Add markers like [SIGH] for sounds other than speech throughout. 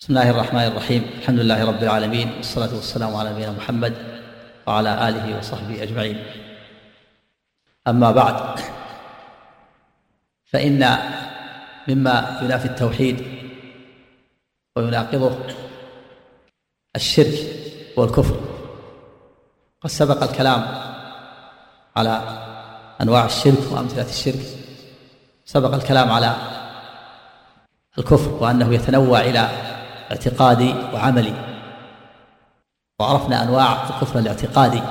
بسم الله الرحمن الرحيم الحمد لله رب العالمين والصلاة والسلام على نبينا محمد وعلى آله وصحبه أجمعين أما بعد فإن مما ينافي التوحيد ويناقضه الشرك والكفر قد سبق الكلام على أنواع الشرك وأمثلة الشرك سبق الكلام على الكفر وأنه يتنوع إلى اعتقادي وعملي. وعرفنا أنواع الكفر الاعتقادي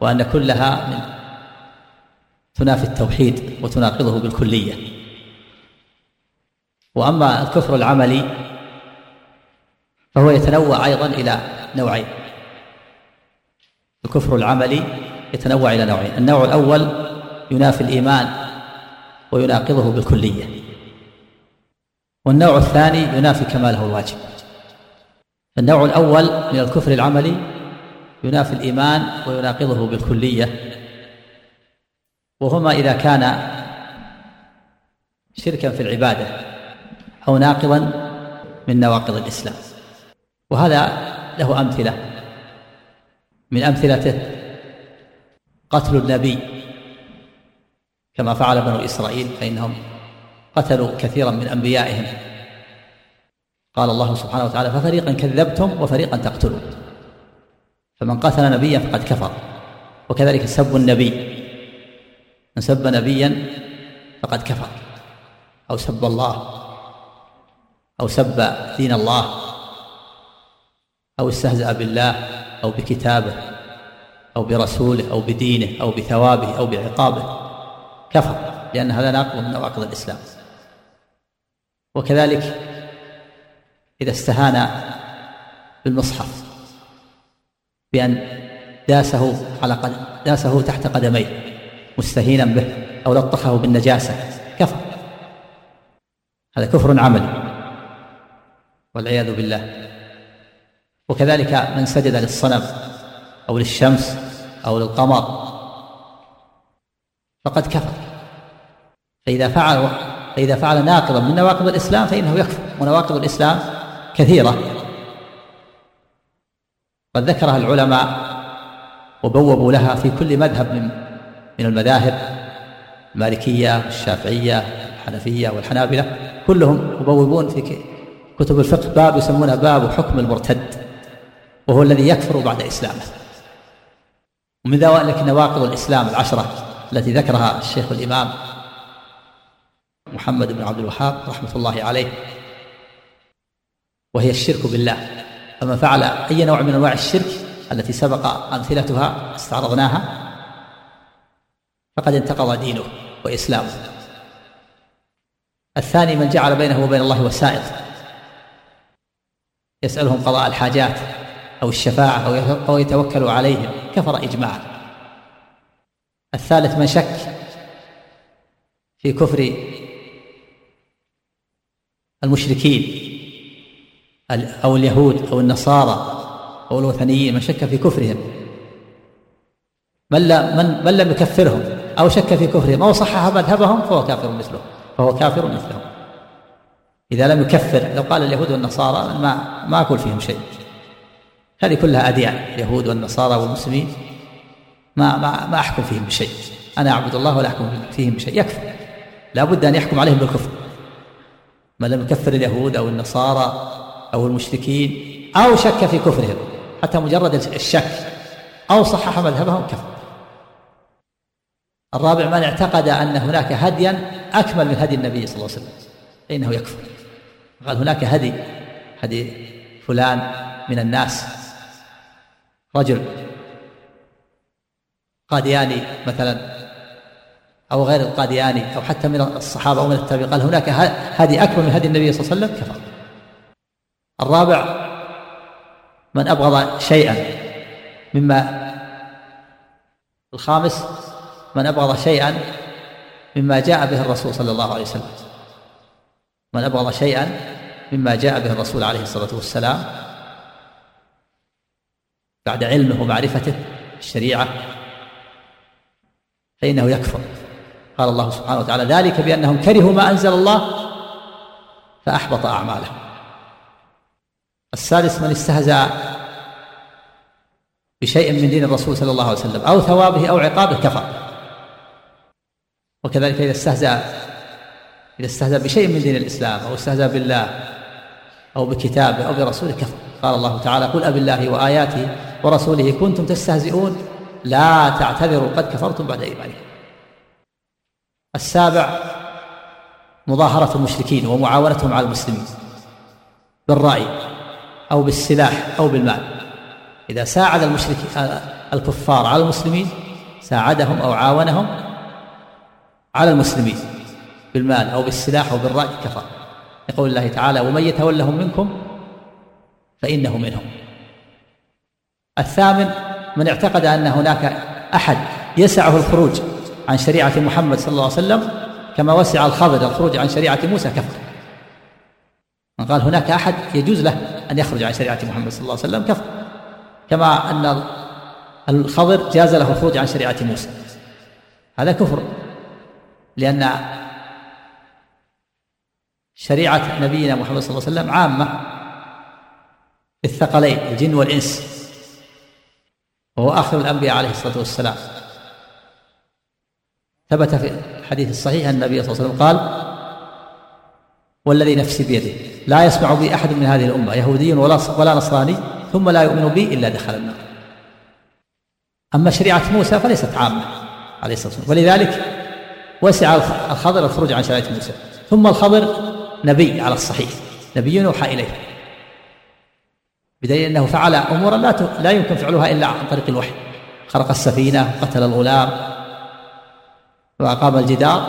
وأن كلها من تنافي التوحيد وتناقضه بالكلية. وأما الكفر العملي فهو يتنوع أيضا إلى نوعين. الكفر العملي يتنوع إلى نوعين. النوع الأول ينافي الإيمان ويناقضه بالكلية. والنوع الثاني ينافي كماله الواجب. النوع الأول من الكفر العملي ينافي الإيمان ويناقضه بالكلية. وهما إذا كان شركا في العبادة أو ناقضا من نواقض الإسلام. وهذا له أمثلة. من أمثلته قتل النبي كما فعل بنو إسرائيل فإنهم قتلوا كثيرا من أنبيائهم. قال الله سبحانه وتعالى ففريقا كذبتم وفريقا تقتلون. فمن قتل نبيا فقد كفر وكذلك سب النبي. من سب نبيا فقد كفر أو سب الله أو سب دين الله أو استهزأ بالله أو بكتابه أو برسوله أو بدينه أو بثوابه أو بعقابه. كفر لأن هذا ناقض من نواقض الإسلام. وكذلك إذا استهان بالمصحف بأن داسه على قدم داسه تحت قدميه مستهينا به أو لطخه بالنجاسة. كفر. هذا كفر عملي والعياذ بالله. وكذلك من سجد للصنم أو للشمس أو للقمر فقد كفر. فإذا فعل فإذا فعل ناقضا من نواقض الإسلام فإنه يكفر ونواقض الإسلام كثيرة. قد ذكرها العلماء وبوبوا لها في كل مذهب من من المذاهب المالكية والشافعية الحنفية والحنابلة كلهم يبوبون في كتب الفقه باب يسمونه باب حكم المرتد وهو الذي يكفر بعد إسلامه. ومن ذلك نواقض الإسلام العشرة التي ذكرها الشيخ الإمام محمد بن عبد الوهاب رحمة الله عليه وهي الشرك بالله. فمن فعل أي نوع من أنواع الشرك التي سبق أمثلتها استعرضناها فقد انتقض دينه وإسلامه. الثاني من جعل بينه وبين الله وسائط. يسألهم قضاء الحاجات أو الشفاعة أو يتوكل عليهم كفر إجماعا. الثالث من شك في كفر المشركين أو اليهود أو النصارى أو الوثنيين من شك في كفرهم. من, لا من, من لم يكفرهم؟ أو شك في كفرهم؟ أو صحح مذهبهم؟ فهو كافر مثلهم فهو كافر مثلهم إذا لم يكفر لو قال اليهود والنصارى ما ما أقول فيهم شيء. هذه كلها أديان اليهود والنصارى والمسلمين. ما ما ما أحكم فيهم بشيء. أنا أعبد الله ولا أحكم فيهم بشيء. يكفر. لا بد أن يحكم عليهم بالكفر. من لم يكفر اليهود أو النصارى أو المشركين أو شك في كفرهم حتى مجرد الشك أو صحح مذهبهم كفر. الرابع من اعتقد أن هناك هديا أكمل من هدي النبي صلى الله عليه وسلم فإنه يكفر. قال هناك هدي هدي فلان من الناس رجل قادياني مثلا أو غير القادياني أو حتى من الصحابة أو من التابعين. قال هناك هدي أكبر من هدي النبي صلى الله عليه وسلم كفر. الرابع من أبغض شيئا مما الخامس من أبغض شيئا مما جاء به الرسول صلى الله عليه وسلم. من أبغض شيئا مما جاء به الرسول عليه الصلاة والسلام. بعد علمه ومعرفته الشريعة فإنه يكفر. قال الله سبحانه وتعالى ذلك بأنهم كرهوا ما أنزل الله فأحبط أعمالهم. السادس من استهزأ بشيء من دين الرسول صلى الله عليه وسلم أو ثوابه أو عقابه كفر. وكذلك إذا استهزأ إذا استهزأ بشيء من دين الإسلام أو استهزأ بالله أو بكتابه أو برسوله كفر. قال الله تعالى قل أب الله وآياته ورسوله كنتم تستهزئون لا تعتذروا قد كفرتم بعد إيمانكم. السابع مظاهرة المشركين ومعاونتهم على المسلمين بالرأي أو بالسلاح أو بالمال. إذا ساعد المشركين الكفار على المسلمين ساعدهم أو عاونهم على المسلمين بالمال أو بالسلاح أو بالرأي كفر. يقول الله تعالى ومن يتولهم منكم فإنه منهم. الثامن من اعتقد أن هناك أحد يسعه الخروج عن شريعة محمد صلى الله عليه وسلم كما وسع الخضر الخروج عن شريعة موسى كفر. من قال هناك أحد يجوز له أن يخرج عن شريعة محمد صلى الله عليه وسلم كفر. كما أن الخضر جاز له الخروج عن شريعة موسى. هذا كفر لأن شريعة نبينا محمد صلى الله عليه وسلم عامة الثقلين الجن والإنس. وهو آخر الأنبياء عليه الصلاة والسلام. ثبت في الحديث الصحيح أن النبي صلى الله عليه وسلم قال والذي نفسي بيده لا يسمع بي أحد من هذه الأمة يهودي ولا ولا نصراني ثم لا يؤمن بي إلا دخل النار. أما شريعة موسى فليست عامة عليه الصلاة والسلام. ولذلك وسع الخضر الخروج عن شريعة موسى. ثم الخضر نبي على الصحيح نبي يوحى إليه. بدليل أنه فعل أمورا لا لا يمكن فعلها إلا عن طريق الوحي. خرق السفينة قتل الغلام وأقام الجدار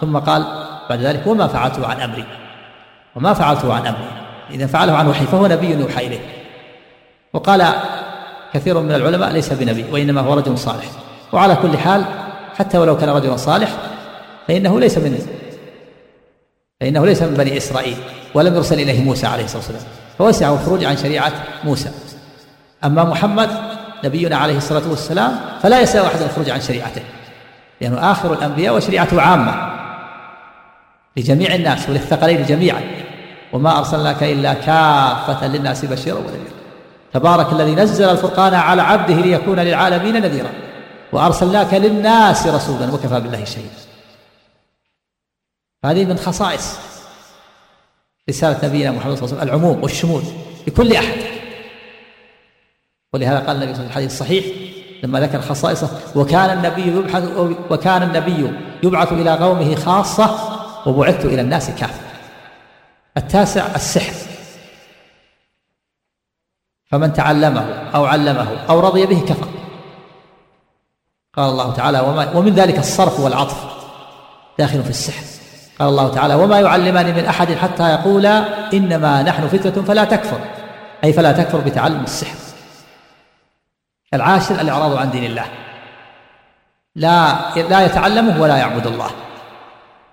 ثم قال بعد ذلك وما فعلته عن أمري؟ وما فعلته عن أمري؟ إذا فعله عن وحي فهو نبي يوحى إليه. وقال كثير من العلماء ليس بنبي وإنما هو رجل صالح. وعلى كل حال حتى ولو كان رجلا صالح فإنه ليس من فإنه ليس من بني إسرائيل ولم يرسل إليه موسى عليه الصلاة والسلام. فوسعه الخروج عن شريعة موسى. أما محمد نبينا عليه الصلاة والسلام فلا يسع أحد الخروج عن شريعته. لأنه آخر الأنبياء وشريعته عامة لجميع الناس وللثقلين جميعا. وما أرسلناك إلا كافة للناس بشيرا ونذيرا. تبارك الذي نزل الفرقان على عبده ليكون للعالمين نذيرا. وأرسلناك للناس رسولا وكفى بالله شهيدا. هذه من خصائص رسالة نبينا محمد صلى الله عليه وسلم العموم والشمول لكل أحد. ولهذا قال النبي صلى الله عليه وسلم الحديث الصحيح لما ذكر خصائصه وكان النبي يبحث وكان النبي يبعث إلى قومه خاصة وبعثت إلى الناس كافة. التاسع السحر. فمن تعلمه أو علمه أو رضي به كفر. قال الله تعالى وما ومن ذلك الصرف والعطف. داخل في السحر. قال الله تعالى وما يعلمان من أحد حتى يقولا إنما نحن فتنة فلا تكفر. أي فلا تكفر بتعلم السحر. العاشر الإعراض عن دين الله. لا لا يتعلمه ولا يعبد الله.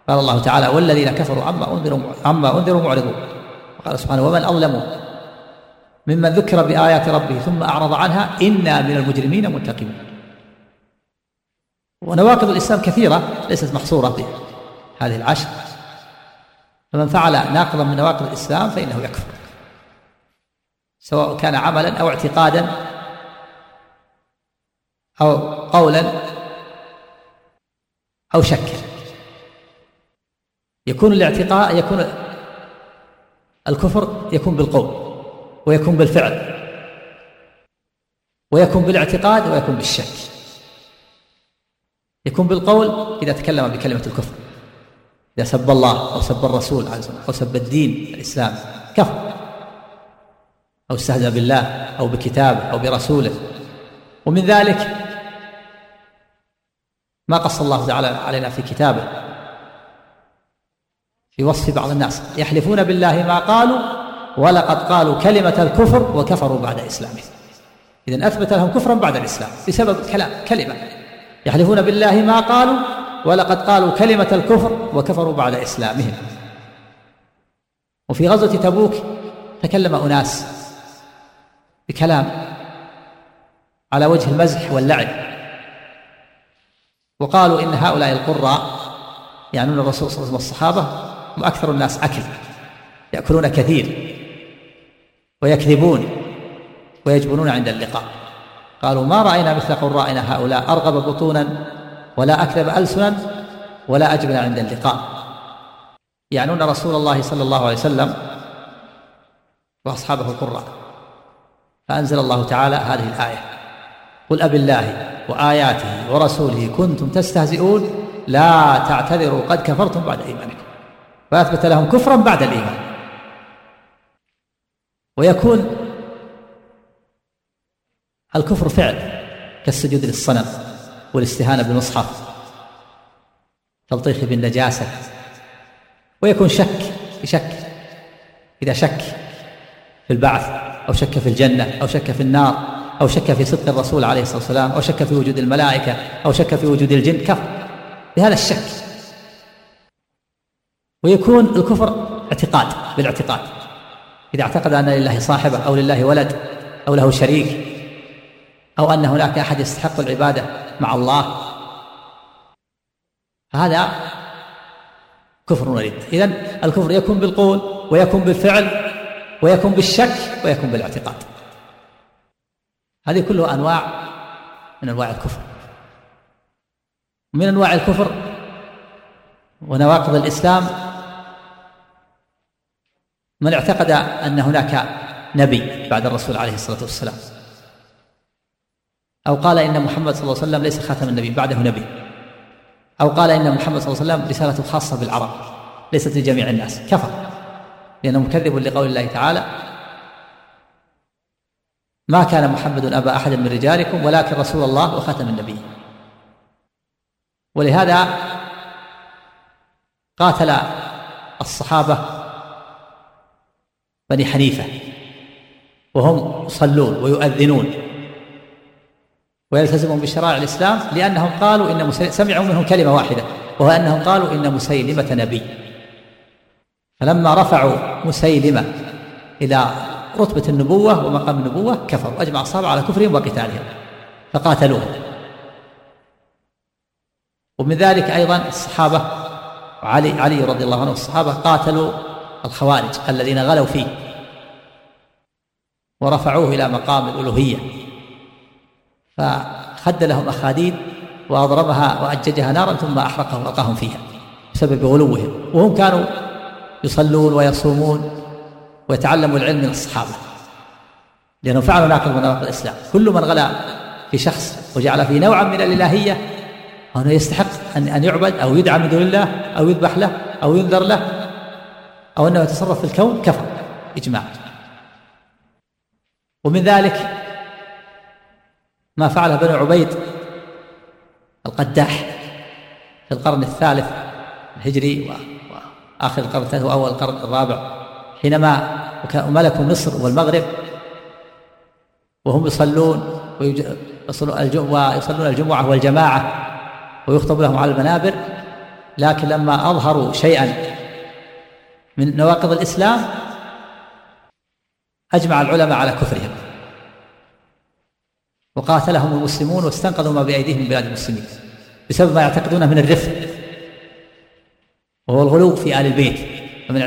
قال الله تعالى والذين كفروا عما أنذروا عما أنذروا معرضون. وقال سبحانه ومن أظلم ممن ذكر بآيات ربه ثم أعرض عنها إنا من المجرمين منتقمون. ونواقض الإسلام كثيرة ليست محصورة في هذه العشر. فمن فعل ناقضا من نواقض الإسلام فإنه يكفر. سواء كان عملا أو اعتقادا أو قولا أو شكا يكون الاعتقاء يكون الكفر يكون بالقول ويكون بالفعل ويكون بالاعتقاد ويكون بالشك. يكون بالقول إذا تكلم بكلمة الكفر. إذا سب الله أو سب الرسول أو سب الدين الإسلامي كفر. أو استهزأ بالله أو بكتابه أو برسوله. ومن ذلك ما قص الله تعالى علينا في كتابه. في وصف بعض الناس. يحلفون بالله ما قالوا ولقد قالوا كلمة الكفر وكفروا بعد إسلامهم إذن أثبت لهم كفرا بعد الإسلام بسبب كلام كلمة. يحلفون بالله ما قالوا ولقد قالوا كلمة الكفر وكفروا بعد إسلامهم وفي غزوة تبوك تكلم أناس بكلام على وجه المزح واللعب. وقالوا إن هؤلاء القراء يعنون الرسول صلى الله عليه وسلم والصحابة هم أكثر الناس أكل يأكلون كثير ويكذبون ويجبنون عند اللقاء. قالوا ما رأينا مثل قرائنا هؤلاء أرغب بطونا ولا أكذب ألسنا ولا أجبن عند اللقاء. يعنون رسول الله صلى الله عليه وسلم وأصحابه القراء. فأنزل الله تعالى هذه الآية. قل أب الله وآياته ورسوله كنتم تستهزئون لا تعتذروا قد كفرتم بعد إيمانكم. فأثبت لهم كفرا بعد الإيمان. ويكون الكفر فعل كالسجود للصنم والاستهانة بالمصحف تلطيخ بالنجاسة. ويكون شك شك إذا شك في البعث أو شك في الجنة أو شك في النار. أو شك في صدق الرسول عليه الصلاة والسلام أو شك في وجود الملائكة أو شك في وجود الجن كفر. بهذا الشك. ويكون الكفر اعتقاد بالاعتقاد. إذا اعتقد أن لله صاحبة أو لله ولد أو له شريك أو أن هناك أحد يستحق العبادة مع الله فهذا كفر ورد إذن الكفر يكون بالقول ويكون بالفعل ويكون بالشك ويكون بالاعتقاد. هذه كلها أنواع من أنواع الكفر. من أنواع الكفر ونواقض الإسلام من اعتقد أن هناك نبي بعد الرسول عليه الصلاة والسلام. أو قال إن محمد صلى الله عليه وسلم ليس خاتم النبي بعده نبي. أو قال إن محمد صلى الله عليه وسلم رسالته خاصة بالعرب ليست لجميع الناس. كفر. لأنه مكذب لقول الله تعالى ما كان محمد أبا أحد من رجالكم ولكن رسول الله وخاتم النبي. ولهذا قاتل الصحابة بني حنيفة وهم يصلون ويؤذنون ويلتزمون بشرائع الإسلام لأنهم قالوا إن سمعوا منهم كلمة واحدة وهو أنهم قالوا إن مسيلمة نبي. فلما رفعوا مسيلمة إلى رتبة النبوة ومقام النبوة كفروا أجمع الصحابة على كفرهم وقتالهم فقاتلوه ومن ذلك أيضا الصحابة علي علي رضي الله عنه الصحابة قاتلوا الخوارج الذين غلوا فيه ورفعوه إلى مقام الألوهية. فخد لهم أخاديد وأضربها وأججها نارا ثم أحرقهم وألقاهم فيها بسبب غلوهم وهم كانوا يصلون ويصومون ويتعلموا العلم من الصحابة لأنهم فعلوا ناقض من الإسلام. كل من غلا في شخص وجعل فيه نوعا من الإلهية أنه يستحق أن أن يعبد أو يدعى من دون الله أو يذبح له أو ينذر له أو أنه يتصرف في الكون كفر إجماع. ومن ذلك ما فعله بنو عبيد القداح في القرن الثالث الهجري وآخر القرن الثالث وأول القرن الرابع. حينما ملكوا مصر والمغرب وهم يصلون ويصلون الجمعة والجماعة ويخطب لهم على المنابر لكن لما أظهروا شيئا من نواقض الإسلام أجمع العلماء على كفرهم. وقاتلهم المسلمون واستنقذوا ما بأيديهم من بلاد المسلمين بسبب ما يعتقدونه من الرفق وهو الغلو في آل البيت فمن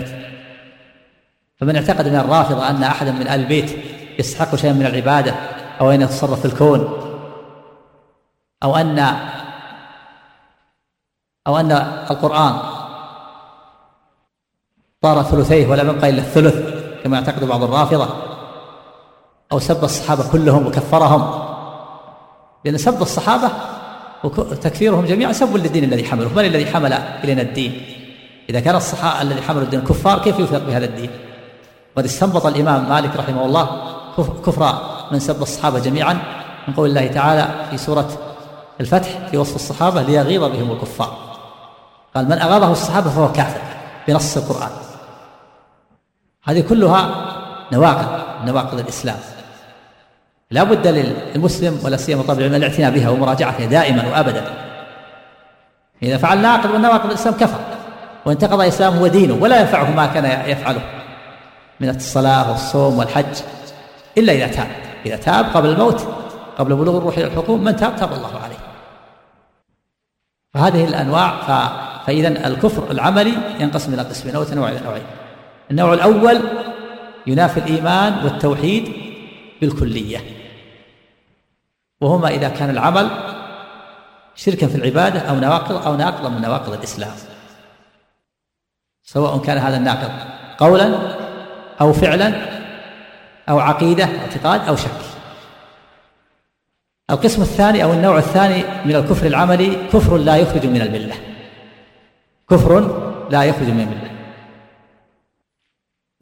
فمن اعتقد من الرافضة أن أحدا من آل البيت يستحق شيئا من العبادة أو أن يتصرف في الكون أو أن أو أن القرآن طار ثلثيه ولم يبقى إلا الثلث كما يعتقد بعض الرافضة أو سب الصحابة كلهم وكفرهم لأن سب الصحابة وتكفيرهم جميعا سب للدين الذي حمله من الذي حمل إلينا الدين. إذا كان الصحابة الذي حملوا الدين كفار كيف يوثق بهذا الدين؟ وقد استنبط الإمام مالك رحمه الله كفر من سب الصحابة جميعا من قول الله تعالى في سورة الفتح في وصف الصحابة ليغيظ بهم الكفار. قال من أغاظه الصحابة فهو كافر بنص القرآن. هذه كلها نواقض نواقض الإسلام. لا بد للمسلم ولا سيما طالب العلم الاعتناء بها ومراجعتها دائما وابدا. إذا فعل ناقض من نواقض الإسلام كفر. وانتقض إسلامه ودينه ولا ينفعه ما كان يفعله. من الصلاة والصوم والحج إلا إذا تاب. إذا تاب قبل الموت قبل بلوغ الروح إلى الحكوم من تاب تاب الله عليه. فهذه الأنواع ف... فاذا الكفر العملي ينقسم إلى قسمين أو تنوع إلى نوعين. النوع الأول ينافي الإيمان والتوحيد بالكلية. وهما إذا كان العمل شركا في العبادة أو نواقض أو ناقضا من نواقض الإسلام. سواء كان هذا الناقض قولا أو فعلا أو عقيدة اعتقاد أو شك. القسم الثاني أو النوع الثاني من الكفر العملي كفر لا يخرج من الملة. كفر لا يخرج من الملة.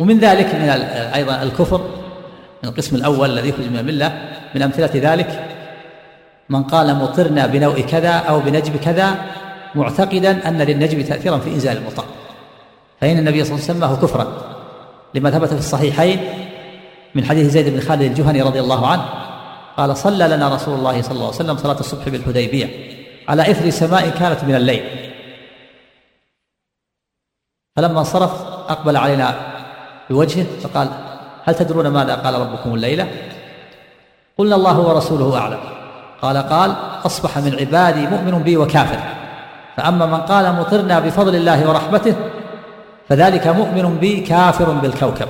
ومن ذلك من أيضا الكفر من القسم الأول الذي يخرج من الملة. من أمثلة ذلك من قال مطرنا بنوء كذا أو بنجم كذا معتقدا أن للنجم تأثيرا في إنزال المطر. فإن النبي صلى الله عليه وسلم سماه كفرا. لما ثبت في الصحيحين من حديث زيد بن خالد الجهني رضي الله عنه قال صلى لنا رسول الله صلى الله عليه وسلم صلاة الصبح بالحديبية على إثر سماء كانت من الليل. فلما انصرف أقبل علينا بوجهه فقال هل تدرون ماذا قال ربكم الليلة؟ قلنا الله ورسوله أعلم. قال قال أصبح من عبادي مؤمن بي وكافر فأما من قال مطرنا بفضل الله ورحمته فذلك مؤمن بي كافر بالكوكب.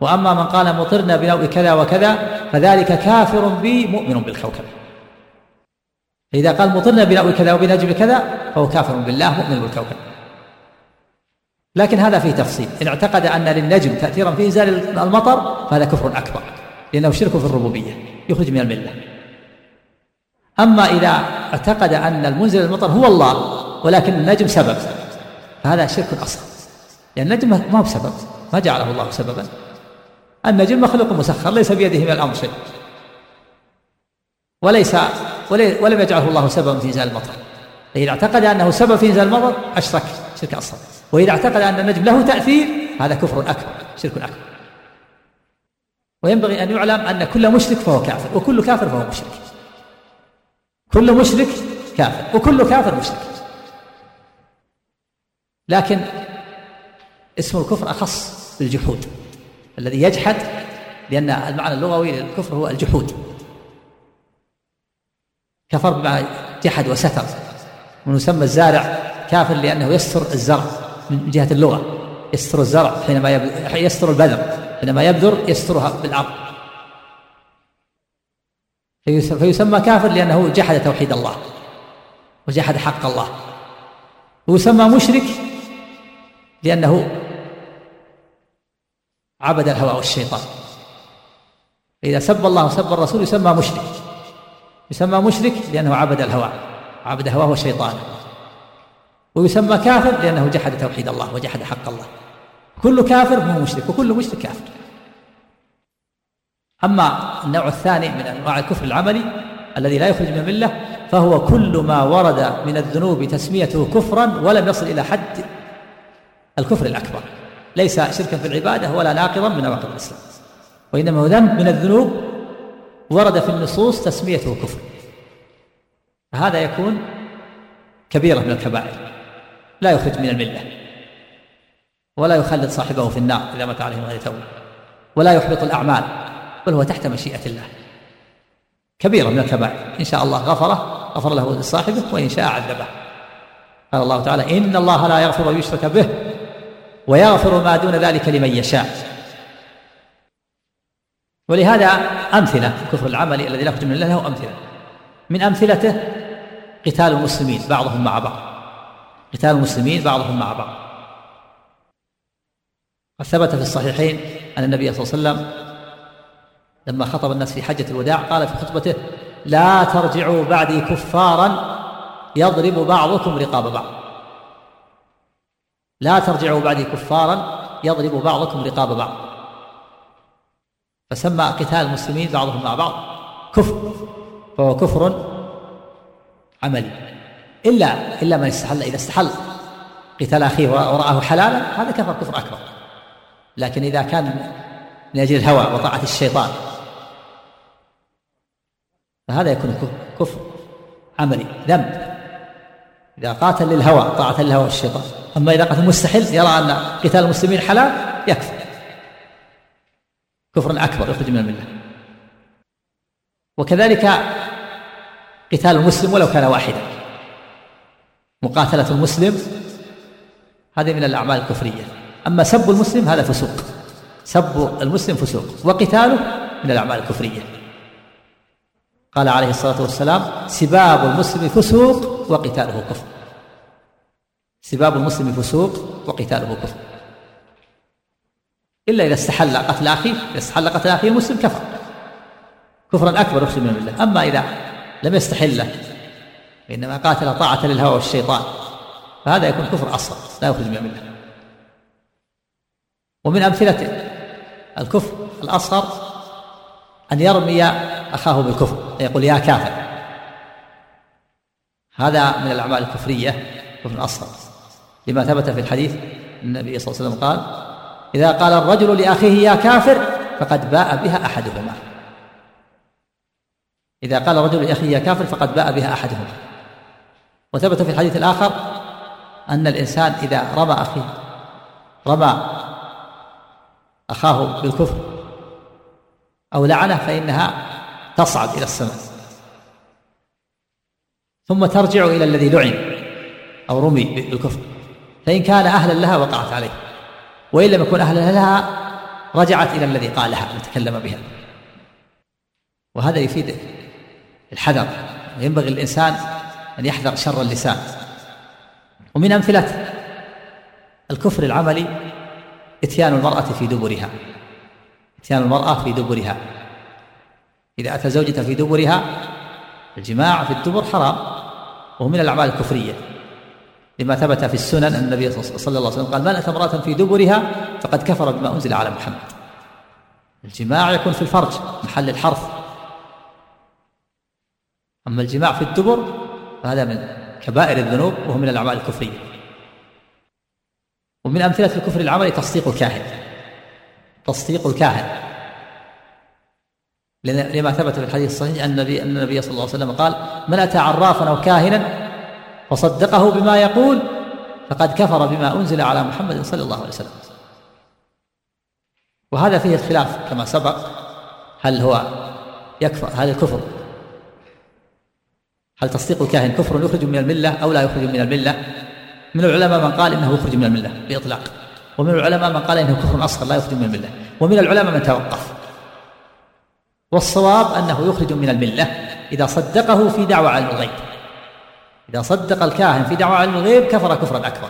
وأما من قال مطرنا بنوء كذا وكذا فذلك كافر بي مؤمن بالكوكب. فإذا قال مطرنا بنوء كذا وبنجم كذا فهو كافر بالله مؤمن بالكوكب. لكن هذا فيه تفصيل. إن اعتقد أن للنجم تأثيرا في إنزال المطر فهذا كفر أكبر لأنه شرك في الربوبية يخرج من الملة. أما إذا اعتقد أن المنزل المطر هو الله ولكن النجم سبب فهذا شرك أصغر لأن النجم ما هو بسبب ما جعله الله سببا النجم مخلوق مسخر ليس بيده من الأمر شيء. وليس ولم يجعله الله سببا في إنزال المطر. فإذا اعتقد أنه سبب في إنزال المطر أشرك شرك أصغر وإذا اعتقد أن النجم له تأثير هذا كفر أكبر شرك أكبر. وينبغي أن يعلم أن كل مشرك فهو كافر وكل كافر فهو مشرك. كل مشرك كافر وكل كافر مشرك. لكن اسم الكفر أخص بالجحود. الذي يجحد لأن المعنى اللغوي للكفر هو الجحود. كفر بما جحد وستر. ويسمى الزارع كافر لأنه يستر الزرع من جهة اللغة. يستر الزرع حينما يستر البذر. حينما يبذر يسترها بالأرض. فيسمى كافر لأنه جحد توحيد الله. وجحد حق الله. ويسمى مشرك لأنه عبد الهوى والشيطان. إذا سب الله وسب الرسول يسمى مشرك. يسمى مشرك لأنه عبد الهوى. عبد هواه وشيطانه ويسمى كافر لأنه جحد توحيد الله وجحد حق الله. كل كافر هو مشرك وكل مشرك كافر. أما النوع الثاني من أنواع الكفر العملي الذي لا يخرج من الملة فهو كل ما ورد من الذنوب تسميته كفرا ولم يصل إلى حد الكفر الأكبر. ليس شركا في العبادة ولا ناقضا من نواقض الإسلام. وإنما هو ذنب من الذنوب ورد في النصوص تسميته كفر. فهذا يكون كبيرة من الكبائر. لا يخرج من الملة. ولا يخلد صاحبه في النار إذا مات عليه غير توبة. ولا يحبط الأعمال. بل هو تحت مشيئة الله. كبيرة من الكبائر. إن شاء الله غفره غفر له لصاحبه وإن شاء عذبه. قال الله تعالى إن الله لا يغفر أن يشرك به ويغفر ما دون ذلك لمن يشاء. ولهذا أمثلة في الكفر العملي الذي لا يخرج من الله له أمثلة. من أمثلته قتال المسلمين بعضهم مع بعض. قتال المسلمين بعضهم مع بعض. قد ثبت في الصحيحين أن النبي صلى الله عليه وسلم لما خطب الناس في حجة الوداع قال في خطبته لا ترجعوا بعدي كفارا يضرب بعضكم رقاب بعض. لا ترجعوا بعدي كفارا يضرب بعضكم رقاب بعض. فسمى قتال المسلمين بعضهم مع بعض. كفر. فهو كفر عملي. إلا إلا من استحل إذا استحل قتال أخيه ورآه حلالا هذا كفر كفر أكبر. لكن إذا كان من أجل الهوى وطاعة الشيطان فهذا يكون كفر عملي. ذنب. إذا قاتل للهوى طاعة للهوى والشيطان. أما إذا قتل مستحل يرى أن قتال المسلمين حلال يكفر. كفر أكبر. يخرج من الملة. وكذلك قتال المسلم ولو كان واحدا. مقاتلة المسلم هذه من الأعمال الكفرية. أما سب المسلم هذا فسوق. سب المسلم فسوق. وقتاله من الأعمال الكفرية. قال عليه الصلاة والسلام سباب المسلم فسوق وقتاله كفر. سباب المسلم فسوق وقتاله كفر. إلا إذا استحل قتل أخيه إذا استحل قتل أخيه المسلم كفر. كفرا أكبر يخرج من الملة أما إذا لم يستحله وإنما قاتل طاعة للهوى والشيطان فهذا يكون كفر أصغر لا يخرج من الملة. ومن أمثلة الكفر الأصغر أن يرمي أخاه بالكفر يقول يا كافر. هذا من الأعمال الكفرية كفر أصغر. لما ثبت في الحديث النبي صلى الله عليه وسلم قال إذا قال الرجل لأخيه يا كافر فقد باء بها أحدهما. إذا قال الرجل لأخيه يا كافر فقد باء بها أحدهما. وثبت في الحديث الآخر أن الإنسان إذا رمى أخيه رمى أخاه بالكفر أو لعنه فإنها تصعد إلى السماء. ثم ترجع إلى الذي لعن أو رمي بالكفر. فإن كان أهلا لها وقعت عليه. وإن لم يكن أهلا لها رجعت إلى الذي قالها وتكلم بها. وهذا يفيد الحذر. ينبغي الإنسان أن يحذر شر اللسان. ومن أمثلة الكفر العملي إتيان المرأة في دبرها. إتيان المرأة في دبرها. إذا أتى زوجته في دبرها الجماع في الدبر حرام وهو من الأعمال الكفرية. لما ثبت في السنن أن النبي صلى الله عليه وسلم قال من أتى امرأة في دبرها فقد كفر بما أنزل على محمد. الجماع يكون في الفرج محل الحرث. أما الجماع في الدبر فهذا من كبائر الذنوب وهو من الأعمال الكفرية. ومن أمثلة الكفر العملي تصديق الكاهن. تصديق الكاهن. لما ثبت في الحديث الصحيح أن النبي أن النبي صلى الله عليه وسلم قال من أتى عرافا أو كاهنا فصدقه بما يقول فقد كفر بما أنزل على محمد صلى الله عليه وسلم. وهذا فيه الخلاف كما سبق هل هو يكفر هل الكفر. هل تصديق الكاهن كفر يخرج من الملة أو لا يخرج من الملة؟ من العلماء من قال إنه يخرج من الملة بإطلاق ومن العلماء من قال إنه كفر أصغر لا يخرج من الملة ومن العلماء من توقف. والصواب أنه يخرج من الملة إذا صدقه في دعوى علم الغيب. إذا صدق الكاهن في دعوى علم الغيب كفر كفرا أكبر.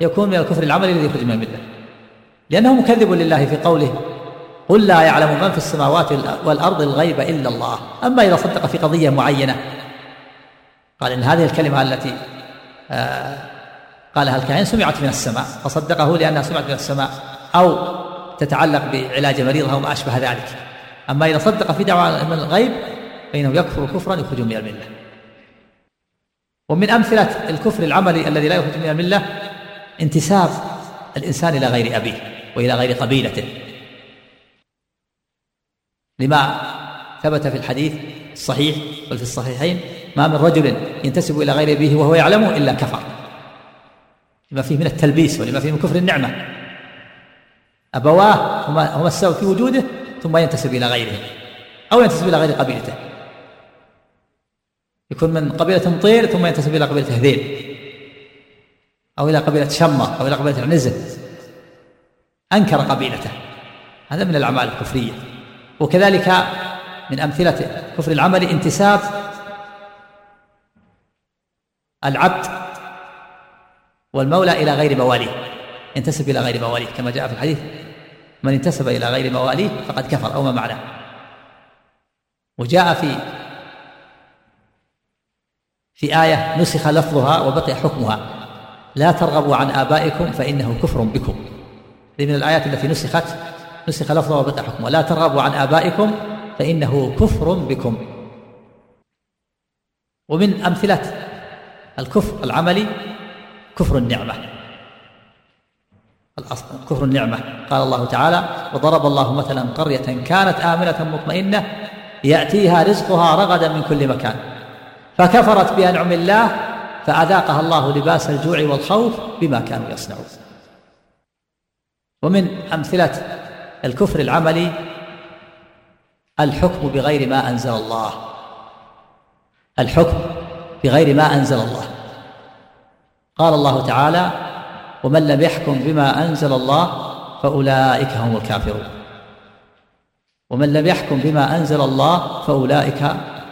يكون من الكفر العملي الذي يخرج من الملة. لأنه مكذب لله في قوله قل لا يعلم من في السماوات والأرض الغيب إلا الله. أما إذا صدق في قضية معينة قال إن هذه الكلمة التي آه، قالها الكاهن سمعت من السماء؟ فصدقه لأنها سمعت من السماء أو تتعلق بعلاج مريضها وما أشبه ذلك. أما إذا صدق في دعوة من الغيب فإنه يكفر كفرا يخرج من الملة. ومن أمثلة الكفر العملي الذي لا يخرج من الملة انتساب الإنسان إلى غير أبيه وإلى غير قبيلته. لما ثبت في الحديث الصحيح بل في الصحيحين ما من رجل ينتسب إلى غير أبيه وهو يعلمه إلا كفر. لما فيه من التلبيس ولما فيه من كفر النعمة. أبواه هما السبب في وجوده ثم ينتسب إلى غيره أو ينتسب إلى غير قبيلته. يكون من قبيلة طير ثم ينتسب إلى قبيلة هذيل أو إلى قبيلة شمة أو إلى قبيلة عنزة. أنكر قبيلته. هذا من الأعمال الكفرية. وكذلك من أمثلة كفر العمل انتساب العبد والمولى إلى غير مواليه ينتسب إلى غير مواليه كما جاء في الحديث. من انتسب إلى غير مواليه فقد كفر أو ما معناه. وجاء في في آية نسخ لفظها وبقي حكمها. لا ترغبوا عن آبائكم فإنه كفر بكم. هذه من الآيات التي نسخت نسخ لفظها وبقي حكمها. لا ترغبوا عن آبائكم فإنه كفر بكم. ومن أمثلة الكفر العملي كفر النعمة. كفر النعمة. قال الله تعالى وضرب الله مثلا قرية كانت آمنة مطمئنة يأتيها رزقها رغدا من كل مكان. فكفرت بأنعم الله فأذاقها الله لباس الجوع والخوف بما كانوا يصنعون. ومن أمثلة الكفر العملي الحكم بغير ما أنزل الله. الحكم بغير ما أنزل الله. قال الله تعالى ومن لم يحكم بما أنزل الله فأولئك هم الكافرون. ومن لم يحكم بما أنزل الله فأولئك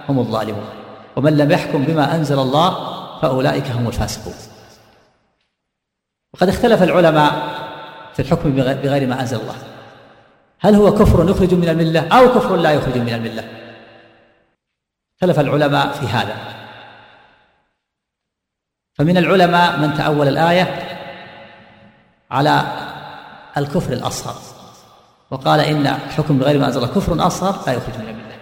هم الظالمون. ومن لم يحكم بما أنزل الله فأولئك هم الفاسقون. وقد اختلف العلماء في الحكم بغير ما أنزل الله. هل هو كفر يخرج من الملة أو كفر لا يخرج من الملة؟ اختلف العلماء في هذا. فمن العلماء من تأول الآية على الكفر الأصغر. وقال إن الحكم بغير ما أنزل الله كفر أصغر لا يخرج من الملة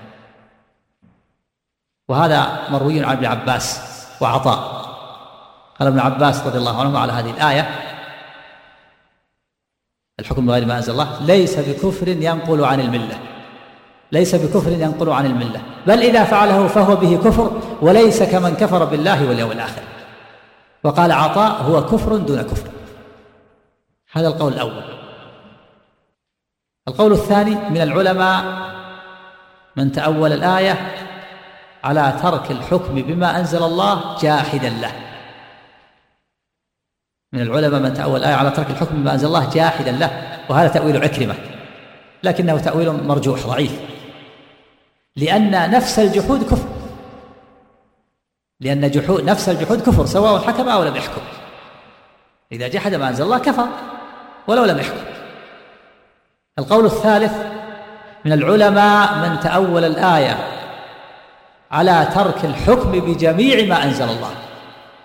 وهذا مروي عن ابن عباس وعطاء. قال ابن عباس رضي الله عنه على هذه الآية الحكم بغير ما أنزل الله ليس بكفر ينقل عن الملة. ليس بكفر ينقل عن الملة. بل إذا فعله فهو به كفر وليس كمن كفر بالله واليوم الآخر. وقال عطاء هو كفر دون كفر. هذا القول الأول. القول الثاني من العلماء من تأول الآية على ترك الحكم بما أنزل الله جاحدا له. من العلماء من تأول الآية على ترك الحكم بما أنزل الله جاحدا له وهذا تأويل عكرمة. لكنه تأويل مرجوح ضعيف. لأن نفس الجحود كفر. لأن جحود نفس الجحود كفر سواء حكم أو لم يحكم. إذا جحد ما أنزل الله كفر. ولو لم يحكم. القول الثالث من العلماء من تأول الآية على ترك الحكم بجميع ما أنزل الله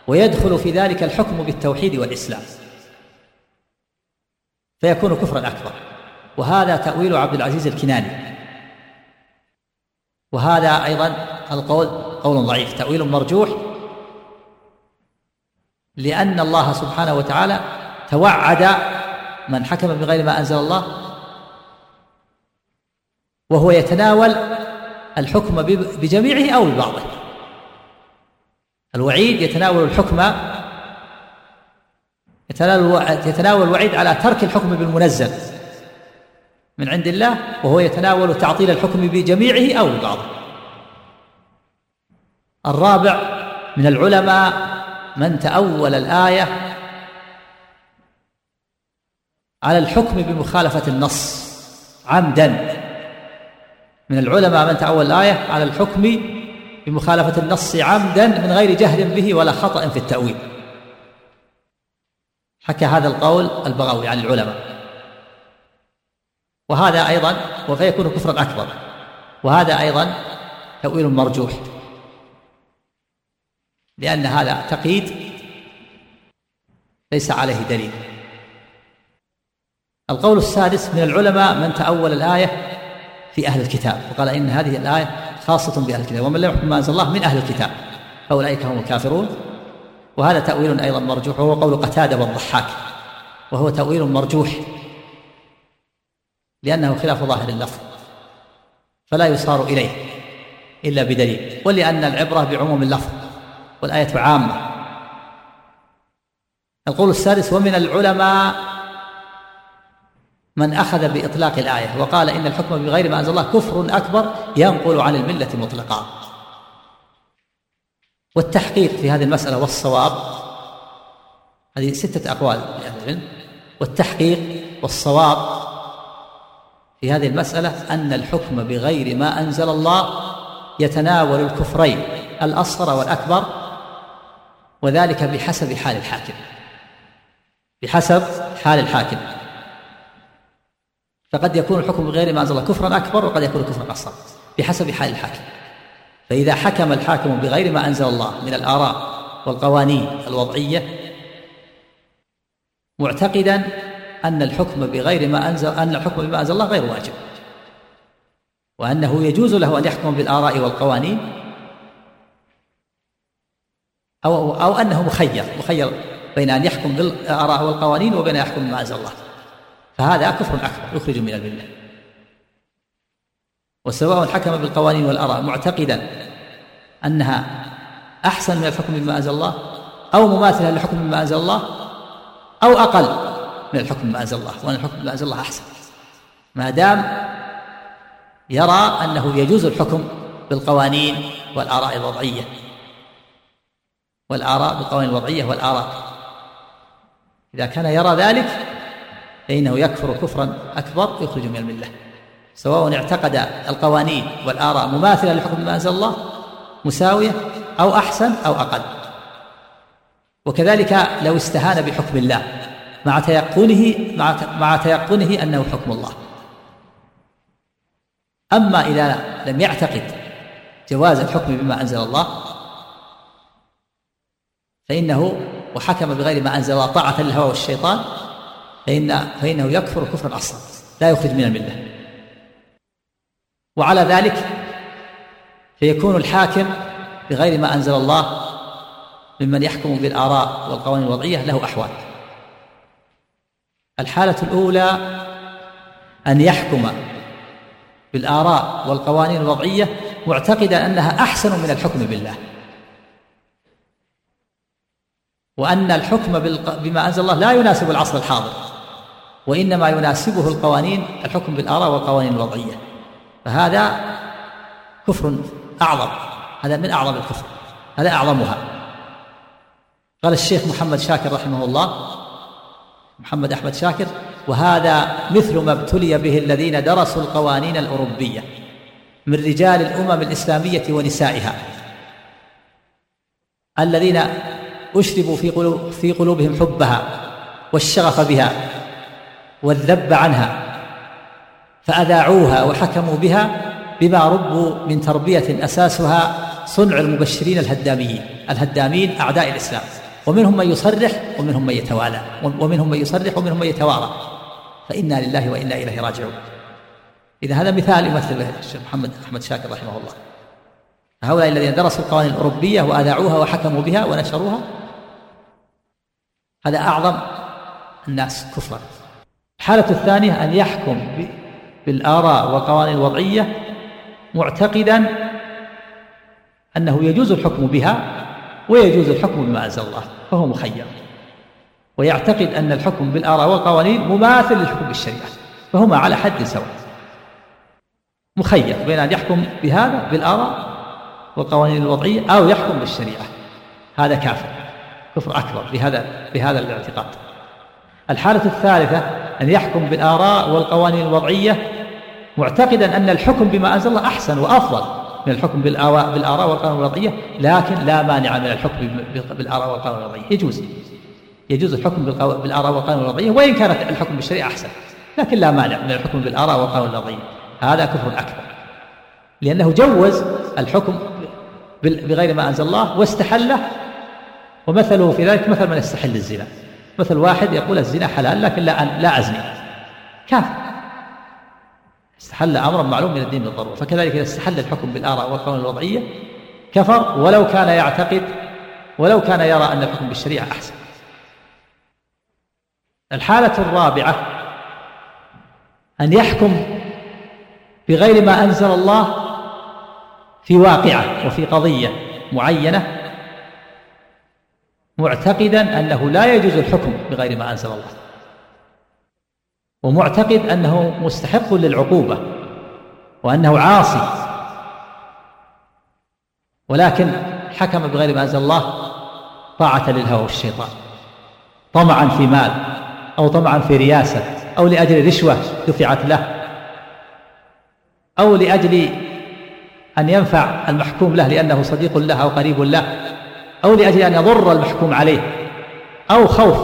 ويدخل في ذلك الحكم بالتوحيد والإسلام. فيكون كفرا أكبر. وهذا تأويل عبد العزيز الكناني. وهذا أيضا القول قول ضعيف تأويل مرجوح. لأن الله سبحانه وتعالى توعد من حكم بغير ما أنزل الله وهو يتناول الحكم بجميعه أو ببعضه. الوعيد يتناول الحكم يتناول الوعيد على ترك الحكم بالمنزل من عند الله وهو يتناول تعطيل الحكم بجميعه أو ببعضه. الرابع من العلماء من تأول الآية على الحكم بمخالفة النص عمدا. من العلماء من تأول الآية على الحكم بمخالفة النص عمدا من غير جهل به ولا خطأ في التأويل. حكى هذا القول البغوي عن العلماء. وهذا أيضا وفيكون كفرا أكبر. وهذا أيضا تأويل مرجوح. لأن هذا تقييد ليس عليه دليل. القول السادس من العلماء من تأول الآية في أهل الكتاب وقال إن هذه الآية خاصة بأهل الكتاب ومن لم يحكم ما أنزل الله من أهل الكتاب فأولئك هم الكافرون. وهذا تأويل أيضا مرجوح وهو قول قتادة والضحاك وهو تأويل مرجوح لأنه خلاف ظاهر اللفظ فلا يصار إليه إلا بدليل ولأن العبرة بعموم اللفظ والآية عامة. القول السادس ومن العلماء من أخذ بإطلاق الآية وقال إن الحكم بغير ما أنزل الله كفر أكبر ينقل عن الملة مطلقا. والتحقيق في هذه المسألة والصواب هذه ستة أقوال لأهل العلم. والتحقيق والصواب في هذه المسألة أن الحكم بغير ما أنزل الله يتناول الكفرين الأصغر والأكبر وذلك بحسب حال الحاكم. بحسب حال الحاكم. فقد يكون الحكم بغير ما أنزل الله. كفرا أكبر وقد يكون كفرا أصغر بحسب حال الحاكم. فإذا حكم الحاكم بغير ما أنزل الله من الآراء والقوانين الوضعية معتقدا أن الحكم بغير ما أنزل أن الحكم بما أنزل الله غير واجب وأنه يجوز له أن يحكم بالآراء والقوانين أو أو أنه مخير مخير بين أن يحكم بالآراء والقوانين وبين أن يحكم بما أنزل الله. فهذا كفر أكبر يخرج من الملة وسواء حكم بالقوانين والآراء معتقدا أنها أحسن من الحكم بما أنزل الله أو مماثلة للحكم بما أنزل الله أو أقل من الحكم بما أنزل الله وأن الحكم بما أنزل الله أحسن. ما دام يرى أنه يجوز الحكم بالقوانين والآراء الوضعية. والآراء بالقوانين الوضعية والآراء. إذا كان يرى ذلك فإنه يكفر كفرا أكبر يخرج من الملة. سواء اعتقد القوانين والآراء مماثلة لحكم بما أنزل الله مساوية أو أحسن أو أقل. وكذلك لو استهان بحكم الله مع تيقنه مع مع تيقنه أنه حكم الله. أما إذا لم يعتقد جواز الحكم بما أنزل الله فإنه وحكم بغير ما أنزل الله طاعة للهوى والشيطان فإن فإنه يكفر كفرا أصلا لا يخرج من الملة. وعلى ذلك فيكون الحاكم بغير ما أنزل الله ممن يحكم بالآراء والقوانين الوضعية له أحوال. الحالة الأولى أن يحكم بالآراء والقوانين الوضعية معتقدا أنها أحسن من الحكم بالله. وأن الحكم بما أنزل الله لا يناسب العصر الحاضر. وإنما يناسبه القوانين الحكم بالآراء والقوانين الوضعية. فهذا كفر أعظم. هذا من أعظم الكفر. هذا أعظمها. قال الشيخ محمد شاكر رحمه الله محمد أحمد شاكر وهذا مثل ما ابتلي به الذين درسوا القوانين الأوروبية من رجال الأمم الإسلامية ونسائها. الذين أشربوا في قلوب في قلوبهم حبها والشغف بها. والذب عنها فأذاعوها وحكموا بها بما ربوا من تربية أساسها صنع المبشرين الهداميين الهدامين أعداء الإسلام. ومنهم من يصرح ومنهم من يتوالى ومنهم من يصرح ومنهم من يتوارى. فإنا لله وإنا إليه راجعون. إذا هذا مثال يمثل الشيخ محمد أحمد شاكر رحمه الله. هؤلاء الذين درسوا القوانين الأوروبية وأذاعوها وحكموا بها ونشروها هذا أعظم الناس كفرا. الحالة الثانية أن يحكم بالآراء والقوانين الوضعية معتقدا أنه يجوز الحكم بها ويجوز الحكم بما أنزل الله فهو مخير. ويعتقد أن الحكم بالآراء والقوانين مماثل للحكم بالشريعة فهما على حد سواء. مخير بين أن يحكم بهذا بالآراء والقوانين الوضعية أو يحكم بالشريعة. هذا كافر كفر أكبر بهذا بهذا الاعتقاد. الحالة الثالثة أن يحكم بالآراء والقوانين الوضعية معتقدا أن الحكم بما أنزل الله أحسن وأفضل من الحكم بالآراء والقوانين الوضعية لكن لا مانع من الحكم بالآراء والقوانين الوضعية. يجوز يجوز الحكم بالآراء والقوانين الوضعية وإن كانت الحكم بالشريعة أحسن لكن لا مانع من الحكم بالآراء والقوانين الوضعية. هذا كفر أكبر لأنه جوز الحكم بغير ما أنزل الله واستحله ومثله في ذلك مثل من يستحل الزنا. مثل واحد يقول الزنا حلال لكن لا لا أزني. كافر. استحل أمرا معلوم من الدين بالضرورة. فكذلك إذا استحل الحكم بالآراء والقوانين الوضعية كفر ولو كان يعتقد ولو كان يرى أن الحكم بالشريعة أحسن. الحالة الرابعة أن يحكم بغير ما أنزل الله في واقعة وفي قضية معينة معتقدا أنه لا يجوز الحكم بغير ما أنزل الله. ومعتقد أنه مستحق للعقوبة وأنه عاصي. ولكن حكم بغير ما أنزل الله طاعة للهوى والشيطان. طمعا في مال أو طمعا في رياسة أو لأجل رشوة دفعت له أو لأجل أن ينفع المحكوم له لأنه صديق له أو قريب له. أو لأجل أن يضر المحكوم عليه أو خوف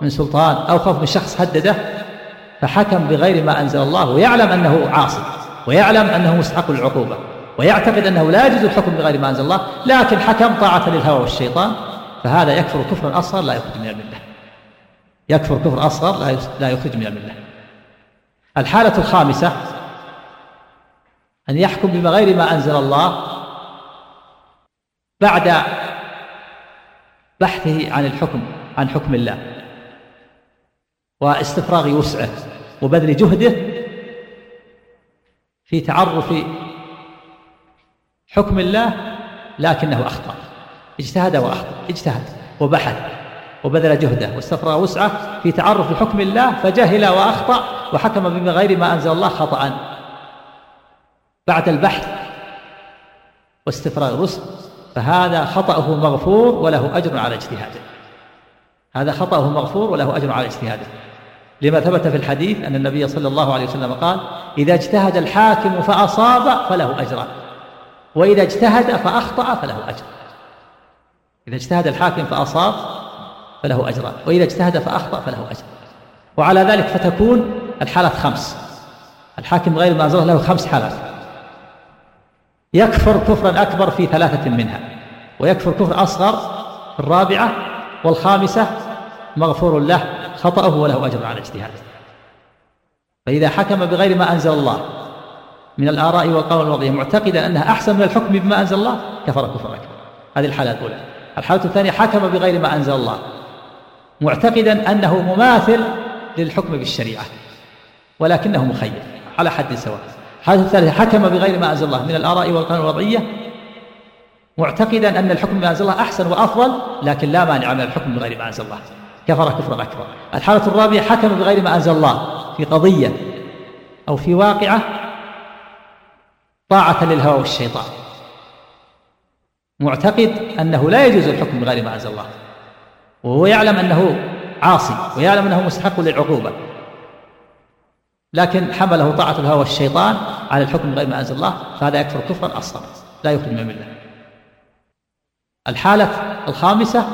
من سلطان أو خوف من شخص هدده فحكم بغير ما أنزل الله ويعلم أنه عاصي ويعلم أنه مستحق للعقوبة ويعتقد أنه لا يجوز الحكم بغير ما أنزل الله لكن حكم طاعة للهوى والشيطان فهذا يكفر كفرا أصغر لا يخرج من الملة يكفر كفر أصغر لا يخرج من الملة الحالة الخامسة أن يحكم بغير ما أنزل الله بعد بحثه عن الحكم عن حكم الله. واستفراغ وسعه وبذل جهده في تعرف حكم الله لكنه أخطأ. اجتهد وأخطأ اجتهد وبحث وبذل جهده. واستفرغ وسعه في تعرف حكم الله فجهل وأخطأ وحكم بغير ما أنزل الله خطأ. بعد البحث واستفراغ الوسع فهذا خطأه مغفور وله أجر على اجتهاده. هذا خطأه مغفور وله أجر على اجتهاده. لما ثبت في الحديث أن النبي صلى الله عليه وسلم قال إذا اجتهد الحاكم فأصاب فله أجران وإذا اجتهد فأخطأ فله أجر إذا اجتهد الحاكم فأصاب فله أجران وإذا اجتهد فأخطأ فله أجر وعلى ذلك فتكون الحالات خمس. الحاكم غير ما له خمس حالات. يكفر كفرا أكبر في ثلاثة منها ويكفر كفر أصغر في الرابعة والخامسة مغفور له خطأه وله أجر على اجتهاده. فإذا حكم بغير ما أنزل الله من الآراء والقول الوضعية معتقدا أنها أحسن من الحكم بما أنزل الله كفر كفر أكبر. هذه الحالة الأولى. الحالة الثانية حكم بغير ما أنزل الله معتقدا أنه مماثل للحكم بالشريعة ولكنه مخير على حد سواء. الحالة الثالثة حكم بغير ما أنزل الله من الآراء والقانون الوضعية معتقدا أن الحكم بما أنزل الله أحسن وأفضل لكن لا مانع من الحكم بغير ما أنزل الله. كفر كفرا أكبر. الحالة الرابعة حكم بغير ما أنزل الله في قضية أو في واقعة طاعة للهوى والشيطان. معتقد أنه لا يجوز الحكم بغير ما أنزل الله. وهو يعلم أنه عاصي ويعلم أنه مستحق للعقوبة. لكن حمله طاعة الهوى والشيطان على الحكم بغير ما أنزل الله فهذا يكفر كفرا أصغر لا يخرج من الملة. الحالة الخامسة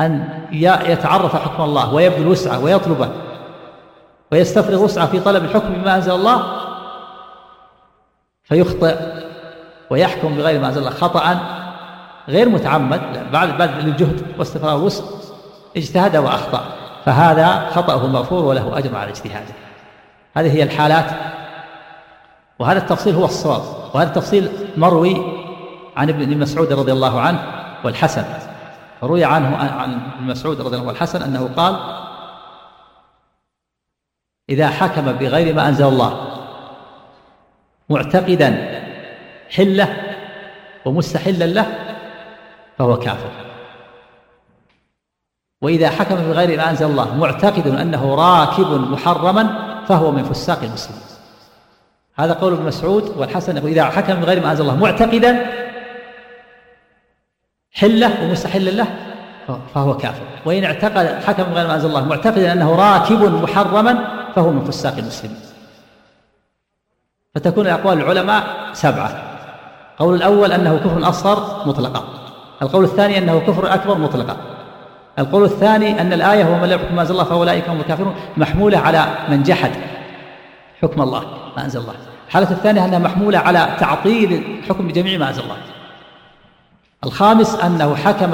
أن يتعرف حكم الله ويبذل وسعة ويطلبه ويستفرغ وسعة في طلب الحكم بما أنزل الله فيخطئ ويحكم بغير ما أنزل الله. خطأ غير متعمد بعد بعد الجهد واستفراغ الوسع اجتهد وأخطأ فهذا خطأه مغفور وله أجر على اجتهاده. هذه هي الحالات وهذا التفصيل هو الصواب. وهذا التفصيل مروي عن ابن مسعود رضي الله عنه والحسن. روي عنه عن ابن مسعود رضي الله عنه والحسن أنه قال إذا حكم بغير ما أنزل الله معتقدا حلة ومستحلا له فهو كافر. وإذا حكم بغير ما أنزل الله معتقد أنه راكب محرما فهو من فساق المسلمين. هذا قول ابن مسعود والحسن إذا حكم بغير ما أنزل الله. معتقدا حلة ومستحلا له فهو كافر. وإن اعتقد حكم بغير ما أنزل الله معتقدا أنه راكب محرما فهو من فساق المسلمين. فتكون أقوال العلماء سبعة. القول الأول أنه كفر أصغر مطلقا. القول الثاني أنه كفر أكبر مطلقا. القول الثاني أن الآية ومن لم يحكم ما أنزل الله فأولئك هم الكافرون. محمولة على من جحد. حكم الله ما أنزل الله. الحالة الثانية أنها محمولة على تعطيل الحكم بجميع ما أنزل الله. الخامس أنه حكم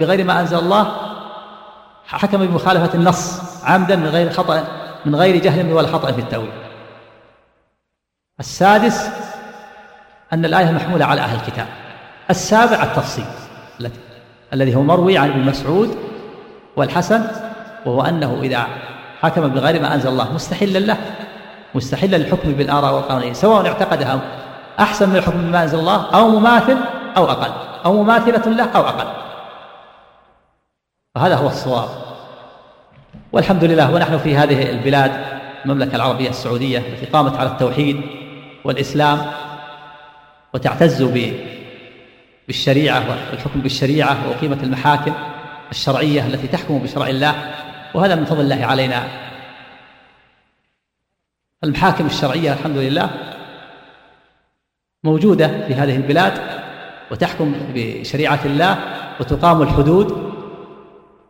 بغير ما أنزل الله حكم بمخالفة النص عمدا من غير خطأ من غير جهل ولا خطأ في التأويل. السادس أن الآية محمولة على أهل الكتاب. السابع التفصيل الذي هو مروي عن ابن مسعود والحسن وهو أنه إذا حكم بغير ما أنزل الله مستحلا له. مستحلا للحكم بالآراء والقوانين سواء اعتقدها أحسن من الحكم بما أنزل الله أو مماثل أو أقل أو مماثلة له أو أقل. وهذا هو الصواب. والحمد لله ونحن في هذه البلاد المملكة العربية السعودية التي قامت على التوحيد والإسلام وتعتز بالشريعة والحكم بالشريعة وقيمة المحاكم الشرعية التي تحكم بشرع الله وهذا من فضل الله علينا. المحاكم الشرعية الحمد لله موجودة في هذه البلاد وتحكم بشريعة الله وتقام الحدود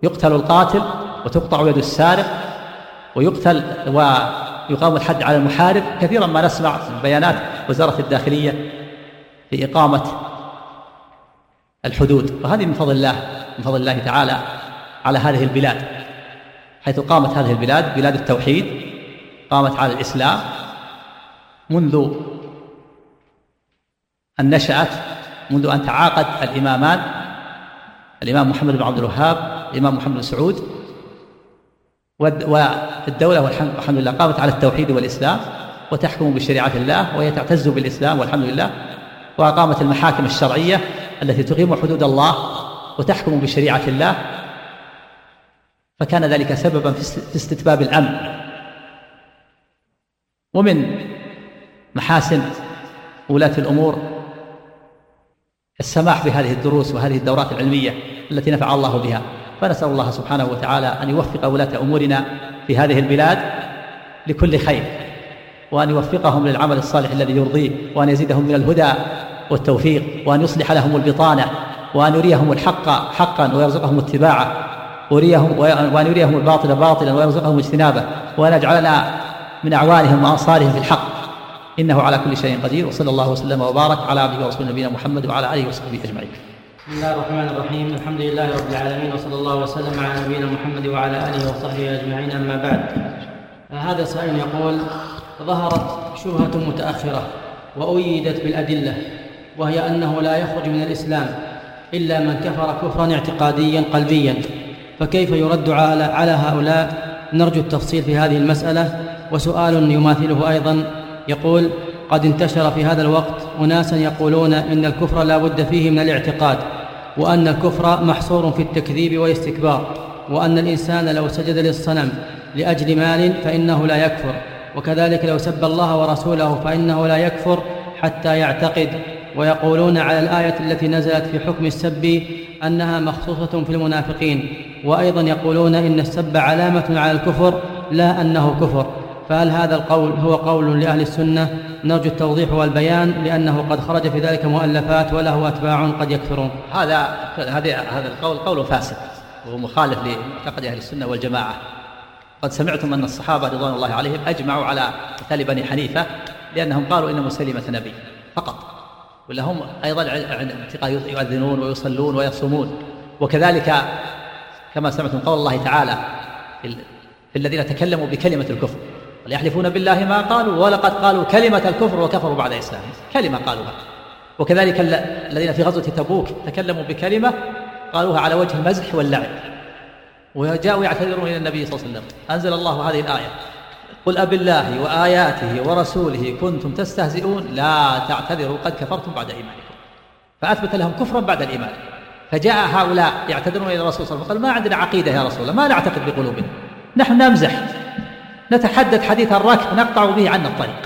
يقتل القاتل وتقطع يد السارق ويقتل ويقام الحد على المحارب كثيرا ما نسمع بيانات وزارة الداخلية في إقامة الحدود. وهذه من فضل الله من فضل الله تعالى على هذه البلاد حيث قامت هذه البلاد بلاد التوحيد قامت على الإسلام منذ أن نشأت منذ أن تعاقد الإمامان الإمام محمد بن عبد الوهاب الإمام محمد بن سعود والدولة والحمد لله قامت على التوحيد والإسلام وتحكم بشريعة الله وهي تعتز بالإسلام والحمد لله وأقامت المحاكم الشرعية التي تقيم حدود الله وتحكم بشريعة الله فكان ذلك سببا في استتباب الأمن. ومن محاسن ولاة الأمور السماح بهذه الدروس وهذه الدورات العلمية التي نفع الله بها. فنسأل الله سبحانه وتعالى أن يوفق ولاة أمورنا في هذه البلاد لكل خير وأن يوفقهم للعمل الصالح الذي يرضيه وأن يزيدهم من الهدى والتوفيق وأن يصلح لهم البطانة وأن يريهم الحق حقا ويرزقهم اتباعه وأن يريهم الباطل باطلا ويرزقهم اجتنابه. وأن يجعلنا من أعوانهم وأنصارهم في الحق. إنه على كل شيء قدير وصلى الله وسلم وبارك على عبده ورسوله نبينا محمد وعلى آله وصحبه أجمعين. بسم الله الرحمن الرحيم. الحمد لله رب العالمين وصلى الله وسلم على نبينا محمد وعلى آله وصحبه أجمعين. أما بعد هذا سائل يقول ظهرت شبهة متأخرة وأيدت بالأدلة وهي أنه لا يخرج من الإسلام إلا من كفر كفرا اعتقاديا قلبيا. فكيف يرد على على هؤلاء؟ نرجو التفصيل في هذه المسألة. وسؤال يماثله أيضا. يقول قد انتشر في هذا الوقت اناسا يقولون إن الكفر لا بد فيه من الاعتقاد وأن الكفر محصور في التكذيب والاستكبار وأن الإنسان لو سجد للصنم لأجل مال فإنه لا يكفر وكذلك لو سب الله ورسوله فإنه لا يكفر حتى يعتقد. ويقولون على الآية التي نزلت في حكم السب أنها مخصوصة في المنافقين. وأيضا يقولون إن السب علامة على الكفر لا أنه كفر. فهل هذا القول هو قول لأهل السنة؟ نرجو التوضيح والبيان لأنه قد خرج في ذلك مؤلفات وله أتباع قد يكثرون. هذا هذا هذا القول قول فاسد وهو مخالف لمعتقد أهل السنة والجماعة. قد سمعتم أن الصحابة رضوان الله عليهم أجمعوا على قتال بني حنيفة لأنهم قالوا ان مسلمه نبي فقط ولا هم اعتقاد يؤذنون ويصلون ويصومون. وكذلك كما سمعتم قول الله تعالى في الذين تكلموا بكلمة الكفر. وليحلفون بالله ما قالوا ولقد قالوا كلمة الكفر وكفروا بعد إسلامهم كلمة قالوها. وكذلك الذين في غزوة تبوك تكلموا بكلمة قالوها على وجه المزح واللعب وجاءوا يعتذرون إلى النبي صلى الله عليه وسلم. أنزل الله هذه الآية. قل أب الله وآياته ورسوله كنتم تستهزئون. لا تعتذروا قد كفرتم بعد إيمانكم. فأثبت لهم كفرا بعد الإيمان. فجاء هؤلاء يعتذرون إلى الرسول صلى الله عليه وسلم. قال ما عندنا عقيدة يا رسول الله. ما نعتقد بقلوبنا. نحن نمزح. نتحدث حديث الركب نقطع به عنا الطريق.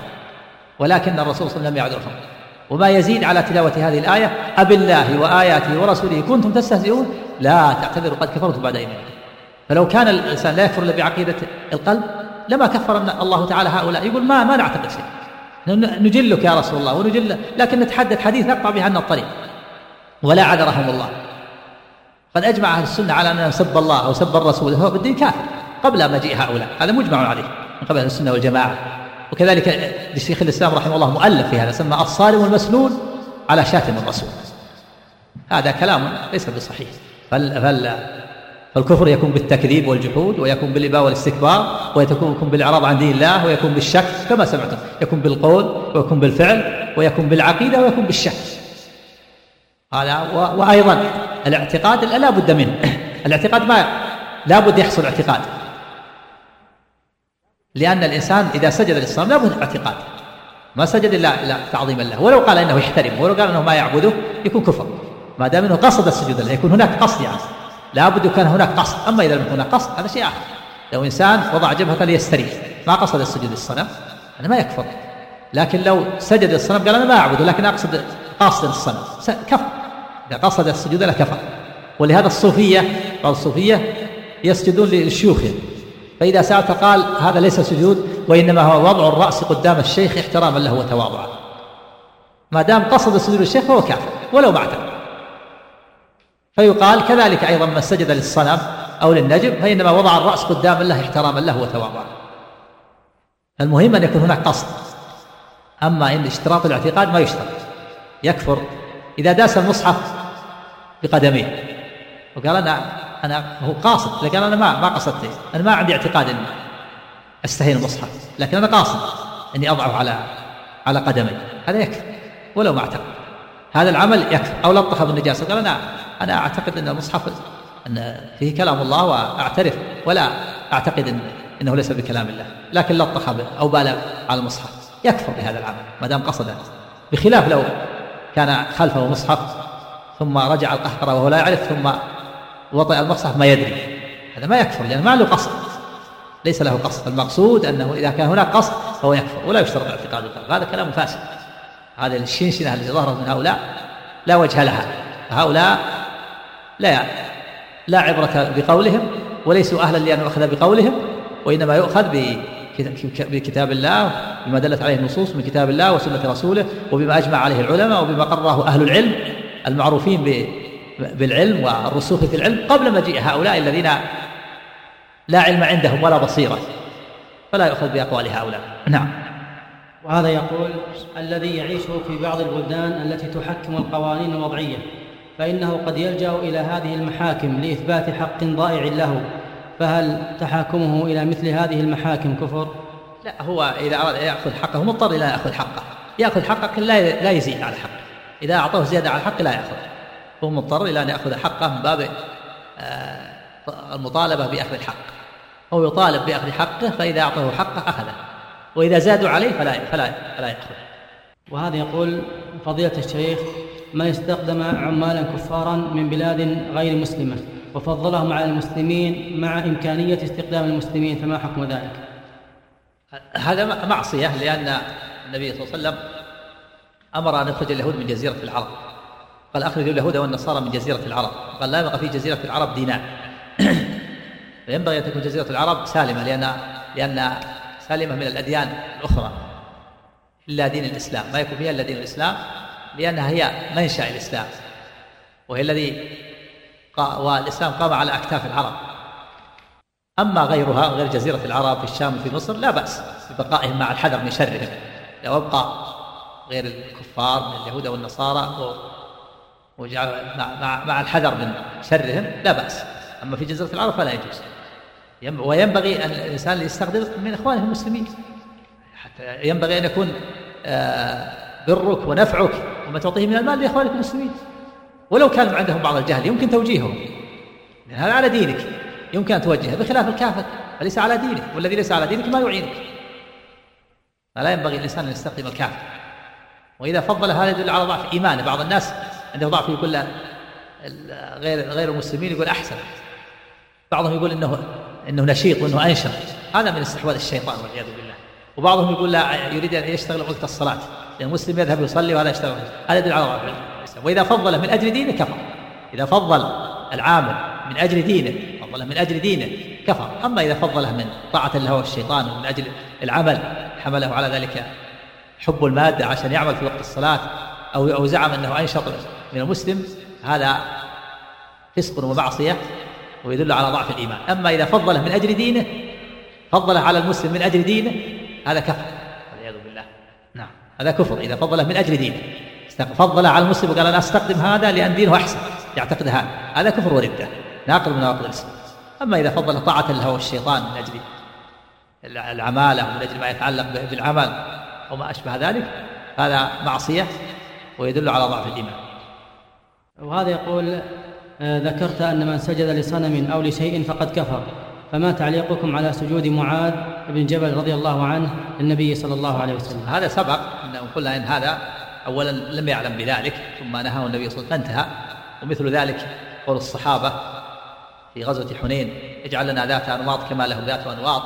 ولكن الرسول صلى الله عليه وسلم لم يعذرهم وما يزيد على تلاوة هذه الآية أب الله وآياته ورسوله كنتم تستهزئون؟ لا تعتذروا قد كفرتم بعد إيمانكم. فلو كان الإنسان لا يكفر إلا بعقيدة القلب لما كفر الله تعالى هؤلاء يقول ما ما نعتقد شيء نجلك يا رسول الله ونجل لكن نتحدث حديث نقطع به عنا الطريق. ولا عذرهم الله. قد أجمع أهل السنة على أن سب الله أو سب الرسول هو بالدين كافر. قبل مجيء هؤلاء. هذا مجمع عليه من قبل السنة والجماعة. وكذلك لشيخ الإسلام رحمه الله مؤلف في هذا سمى الصارم المسلول على شاتم الرسول. هذا كلام ليس بصحيح. فل فل فالكفر يكون بالتكذيب والجحود ويكون بالإباء والاستكبار ويكون بالإعراض عن دين الله ويكون بالشك كما سمعتم. يكون بالقول ويكون بالفعل ويكون بالعقيدة ويكون بالشك. هذا وأيضا الاعتقاد لا بد منه. الاعتقاد ما لا بد يحصل اعتقاد. لأن الإنسان إذا سجد للصنم لابد اعتقاد. ما سجد إلا تعظيما له. ولو قال إنه يحترم ولو قال إنه ما يعبده يكون كفر. ما دام إنه قصد السجود له يكون هناك قصد يعني لابد كان هناك قصد. أما إذا لم يكن هناك قصد هذا شيء آخر. لو إنسان وضع جبهة ليستريح. ما قصد السجود للصنم هذا ما يكفر. لكن لو سجد للصنم قال أنا ما أعبده لكن أقصد قاصد الصنم كفر. إذا قصد السجود له كفر. ولهذا الصوفية بعض الصوفية يسجدون للشيوخ. فإذا سألت قال هذا ليس سجود وإنما هو وضع الرأس قدام الشيخ احتراما له وتواضعا. ما دام قصد سجود الشيخ فهو كافر ولو اعتقد. فيقال كذلك أيضا من سجد للصنم أو للنجم فإنما وضع الرأس قدام الله احتراما له وتواضعا. المهم أن يكون هناك قصد. أما إن اشتراط الاعتقاد ما يشترط. يكفر إذا داس المصحف بقدميه. وقال أنا أنا هو قاصد لكن أنا ما ما قصدت أنا ما عندي اعتقاد أني أستهين المصحف لكن أنا قاصد أني أضعه على على قدمي. هذا يكفي ولو ما أعتقد. هذا العمل يكفي. أو لطخ بالنجاسة قال أنا أنا أعتقد أن المصحف أن فيه كلام الله وأعترف ولا أعتقد إن إنه ليس بكلام الله. لكن لطخ أو بالغ على المصحف يكفر بهذا العمل ما دام قصده بخلاف لو كان خلفه مصحف ثم رجع القهقرة وهو لا يعرف ثم وضع المصحف ما يدري. هذا ما يكفر لأن ما له قصد. ليس له قصد. المقصود أنه إذا كان هناك قصد فهو يكفر ولا يشترط اعتقاد القلب هذا كلام فاسد. هذه الشنشنة التي ظهرت من هؤلاء لا وجه لها. هؤلاء لا لا عبرة بقولهم وليسوا أهلا لأن يؤخذ بقولهم وإنما يؤخذ بكتاب الله بما دلت عليه النصوص من كتاب الله وسنة رسوله وبما أجمع عليه العلماء وبما قرره أهل العلم المعروفين بالعلم والرسوخ في العلم قبل مجيء هؤلاء الذين لا علم عندهم ولا بصيرة. فلا يؤخذ بأقوال هؤلاء. نعم. وهذا يقول الذي يعيش في بعض البلدان التي تحكم القوانين الوضعية فإنه قد يلجأ إلى هذه المحاكم لإثبات حق ضائع له. فهل تحاكمه إلى مثل هذه المحاكم كفر؟ لا هو إذا أراد أن يأخذ حقه مضطر إلى أن يأخذ حقه. يأخذ حقه لا لا يزيد على حقه إذا أعطاه زيادة على الحق لا يأخذ. هو مضطر إلى أن يأخذ حقه من باب آه، المطالبة بأخذ الحق. هو يطالب بأخذ حقه فإذا أعطاه حقه أخذه. وإذا زادوا عليه فلا فلا فلا يأخذ وهذا يقول فضيلة الشيخ من استخدم عمالا كفارا من بلاد غير مسلمة وفضلهم على المسلمين مع إمكانية استخدام المسلمين فما حكم ذلك؟ هذا معصية لأن النبي صلى الله عليه وسلم أمر أن يخرج اليهود من جزيرة العرب. قال أخرجوا اليهود والنصارى من جزيرة العرب. قال لا يبقى في جزيرة العرب دينار. [COUGHS] فينبغي أن تكون جزيرة العرب سالمة لأن لأن سالمة من الأديان الأخرى إلا دين الإسلام. ما يكون فيها إلا دين الإسلام لأنها هي منشأ الإسلام. وهي الذي والإسلام قام على أكتاف العرب. أما غيرها غير جزيرة العرب في الشام وفي مصر لا بأس ببقائهم مع الحذر من شرهم. لو أبقى غير الكفار من اليهود والنصارى مع, مع, مع الحذر من شرهم لا بأس. أما في جزيرة العرب فلا يجوز. وينبغي أن الإنسان يستخدم من إخوانه المسلمين. حتى ينبغي أن يكون آه، برك ونفعك وما تعطيه من المال لإخوانك المسلمين. ولو كان عندهم بعض الجهل يمكن توجيههم. لأن هذا على دينك. يمكن أن توجهه بخلاف الكافر. فليس على دينك؟ والذي ليس على دينك ما يعينك. فلا ينبغي الإنسان أن يستخدم الكافر. وإذا فضل هذا يدل على ضعف إيمانه. بعض الناس عنده ضعف يقول غير غير المسلمين يقول أحسن. بعضهم يقول إنه إنه نشيط وإنه أنشط. هذا من استحواذ الشيطان والعياذ بالله. وبعضهم يقول لا يريد أن يشتغل وقت الصلاة. المسلم يذهب يصلي وهذا يشتغل. هذا يدل على ضعف وإذا فضل من أجل دينه كفر. إذا فضل العامل من أجل دينه فضله من أجل دينه كفر. أما إذا فضله من طاعة له والشيطان ومن أجل العمل حمله على ذلك حب المادة عشان يعمل في وقت الصلاة أو أو زعم أنه أنشط. من المسلم هذا فسق ومعصية ويدل على ضعف الإيمان. أما إذا فضله من أجل دينه فضله على المسلم من أجل دينه هذا كفر. والعياذ بالله. نعم. هذا كفر. إذا فضله من أجل دينه. فضل على المسلم وقال أنا أستخدم هذا لأن دينه أحسن. يعتقد هذا. هذا كفر وردة. ناقض من نواقض الإسلام. أما إذا فضل طاعة له الشيطان من أجل العمالة ومن أجل ما يتعلق بالعمل وما أشبه ذلك هذا معصية ويدل على ضعف الإيمان. وهذا يقول آه، ذكرت أن من سجد لصنم أو لشيء فقد كفر. فما تعليقكم على سجود معاذ بن جبل رضي الله عنه للنبي صلى الله عليه وسلم؟ هذا سبق أن قلنا إن هذا أولا لم يعلم بذلك ثم نهاه النبي صلى الله عليه وسلم فانتهى. ومثل ذلك قول الصحابة في غزوة حنين اجعل لنا ذات أنواط كما له ذات أنواط.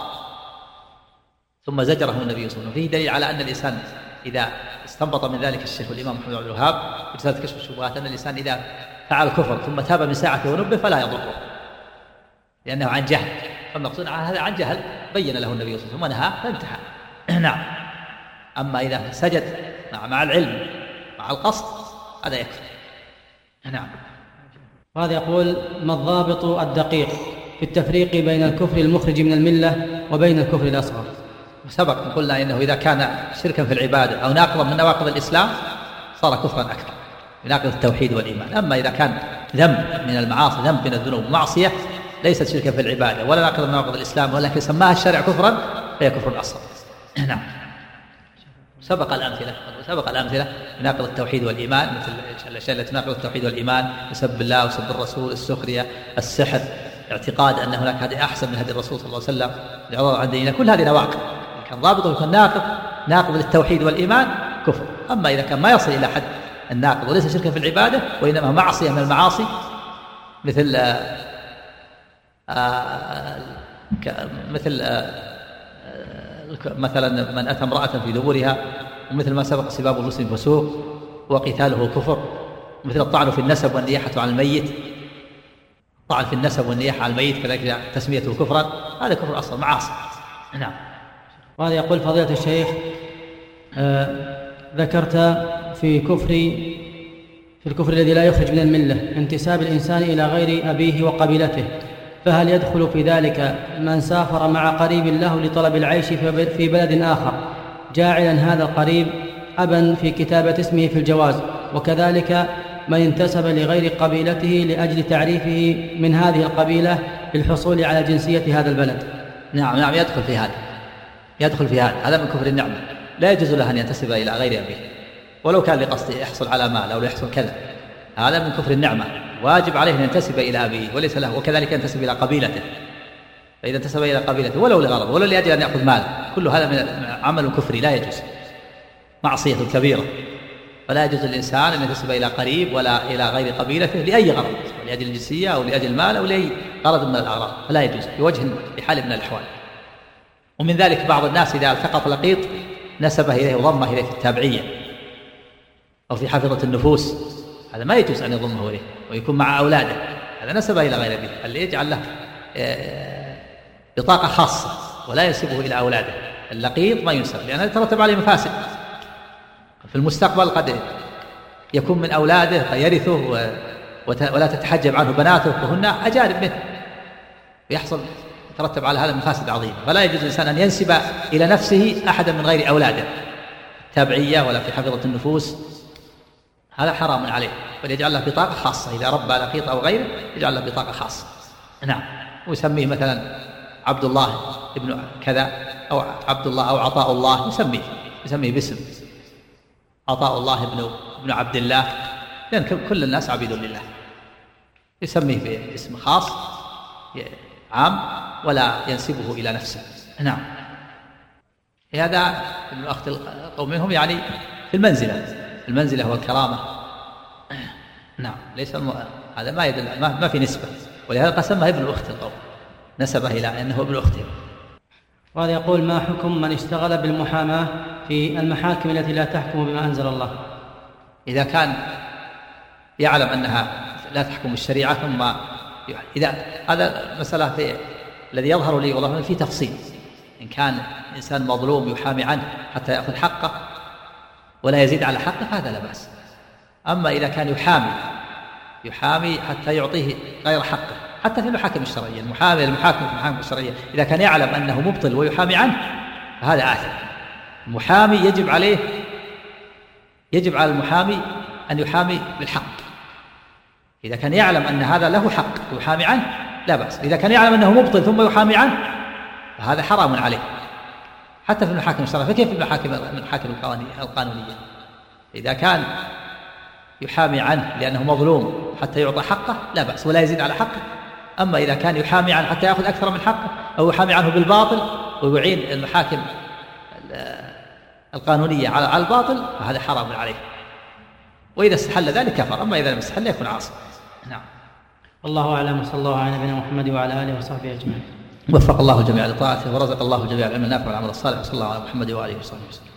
ثم زجره النبي صلى الله عليه وسلم. فيه دليل على أن الإنسان إذا استنبط من ذلك الشيخ الإمام محمد بن الوهاب رسالة كشف الشبهات أن الإنسان إذا فعل الكفر ثم تاب من ساعته ونبه فلا يضره لأنه عن جهل. فالمقصود هذا عن جهل بين له النبي صلى الله عليه وسلم ونهى فانتهى. [CLEARS THROAT] نعم. أما إذا سجد مع مع العلم مع القصد هذا يكفي. نعم. وهذا يقول ما الضابط الدقيق في التفريق بين الكفر المخرج من الملة وبين الكفر الأصغر؟ سبق قلنا إنه إذا كان شركا في العبادة أو ناقضا من نواقض الإسلام صار كفرا أكبر يناقض التوحيد والإيمان. أما إذا كان ذنب من المعاصي ذنب من الذنوب معصية ليست شركا في العبادة ولا ناقض من نواقض الإسلام ولكن سماها الشرع كفرا فهي كفر أصغر [CLEARS THROAT] نعم. سبق الأمثلة سبق الأمثلة يناقض التوحيد والإيمان مثل الأشياء التي تناقض التوحيد والإيمان يسب الله وسب الرسول السخرية السحر اعتقاد أن هناك هذه أحسن من هدي الرسول صلى الله عليه وسلم الإعراض عن دينه كل هذه نواقض. كان ضابطه يكون ناقض ناقض للتوحيد والإيمان كفر. أما إذا كان ما يصل إلى حد الناقض وليس شركا في العبادة وإنما معصية من المعاصي مثل آآ آه، آآ آه، مثل آآ آه، مثلا من أتى امرأة في دبرها ومثل ما سبق سباب المسلم فسوق وقتاله كفر مثل الطعن في النسب والنياحة على الميت. الطعن في النسب والنياحة على الميت كذلك تسميته كفرا. هذا كفر أصلا معاصي. نعم. وهذا يقول فضيلة الشيخ آه ذكرت في كفر في الكفر الذي لا يخرج من الملة انتساب الإنسان إلى غير أبيه وقبيلته فهل يدخل في ذلك من سافر مع قريب له لطلب العيش في بلد آخر؟ جاعلا هذا القريب أبا في كتابة اسمه في الجواز وكذلك من انتسب لغير قبيلته لأجل تعريفه من هذه القبيلة للحصول على جنسية هذا البلد. نعم نعم يدخل في هذا. يدخل في هذا. هذا من كفر النعمة. لا يجوز له أن ينتسب إلى غير أبيه. ولو كان لقصد يحصل على مال أو يحصل كذا. هذا من كفر النعمة. واجب عليه أن ينتسب إلى أبيه وليس له. وكذلك ينتسب إلى قبيلته. فإذا انتسب إلى قبيلته ولو لغرض ولو لأجل أن يأخذ مال. كل هذا من عمل كفري لا يجوز. معصية كبيرة. فلا يجوز للإنسان أن ينتسب إلى قريب ولا إلى غير قبيلته لأي غرض. لأجل الجنسية أو لأجل المال أو لأي غرض من الأغراض. فلا يجوز. بوجه بحال من الأحوال. ومن ذلك بعض الناس إذا التقط لقيط نسبه إليه وضمه إليه في التابعية أو في حافظة النفوس. هذا ما يجوز أن يضمه إليه ويكون مع أولاده. هذا نسبه إلى غير أبيه اللي يجعل له آه، بطاقة خاصة ولا ينسبه إلى أولاده. اللقيط ما ينسب لأنه يترتب عليه مفاسد. في المستقبل قد يكون من أولاده فيرثه ولا تتحجب عنه بناته وهن أجانب منه. ويحصل يترتب على هذا مفاسد عظيمة فلا يجوز الإنسان أن ينسب إلى نفسه أحدا من غير أولاده تابعية ولا في حفظة النفوس. هذا حرام عليه. وليجعل له بطاقة خاصة إذا ربى لقيط أو غيره يجعل له بطاقة خاصة. نعم. ويسميه مثلا عبد الله ابن كذا أو عبد الله أو عطاء الله يسميه. يسميه باسم. عطاء الله ابن ابن عبد الله. لأن كل الناس عبيد لله. يسميه باسم خاص عام. ولا ينسبه إلى نفسه. نعم. هذا ابن أخت القوم منهم يعني في المنزلة. المنزلة والكرامة. نعم. ليس الم... هذا ما يدل ما, ما في نسبة. ولهذا قسمها ابن أخت القوم. نسبه إلى أنه ابن أخته. وهذا يقول ما حكم من اشتغل بالمحاماة في المحاكم التي لا تحكم بما أنزل الله؟ إذا كان يعلم أنها لا تحكم الشريعة ثم إذا هذا مسألة في الذي يظهر لي والله في تفصيل. إن كان إنسان مظلوم يحامي عنه حتى يأخذ حقه ولا يزيد على حقه هذا لا بأس. أما إذا كان يحامي يحامي حتى يعطيه غير حقه حتى في المحاكم الشرعية المحامي المحاكم في المحاكم الشرعية إذا كان يعلم أنه مبطل ويحامي عنه فهذا آثم. المحامي يجب عليه يجب على المحامي أن يحامي بالحق. إذا كان يعلم أن هذا له حق يحامي عنه لا بأس. إذا كان يعلم أنه مبطل ثم يحامي عنه فهذا حرام عليه. حتى في المحاكم الشرعية فكيف في المحاكم المحاكم القانونية إذا كان يحامي عنه لأنه مظلوم حتى يعطى حقه لا بأس ولا يزيد على حقه. أما إذا كان يحامي عنه حتى يأخذ أكثر من حقه أو يحامي عنه بالباطل ويعين المحاكم القانونية على الباطل فهذا حرام عليه. وإذا استحل ذلك كفر أما إذا لم يستحل يكون عاصي. نعم. والله أعلم وصلى الله على نبينا محمد وعلى آله وصحبه أجمعين. وفق الله الجميع لطاعته ورزق الله الجميع العلم النافع والعمل الصالح وصلى الله على محمد وآله وصحبه وسلم.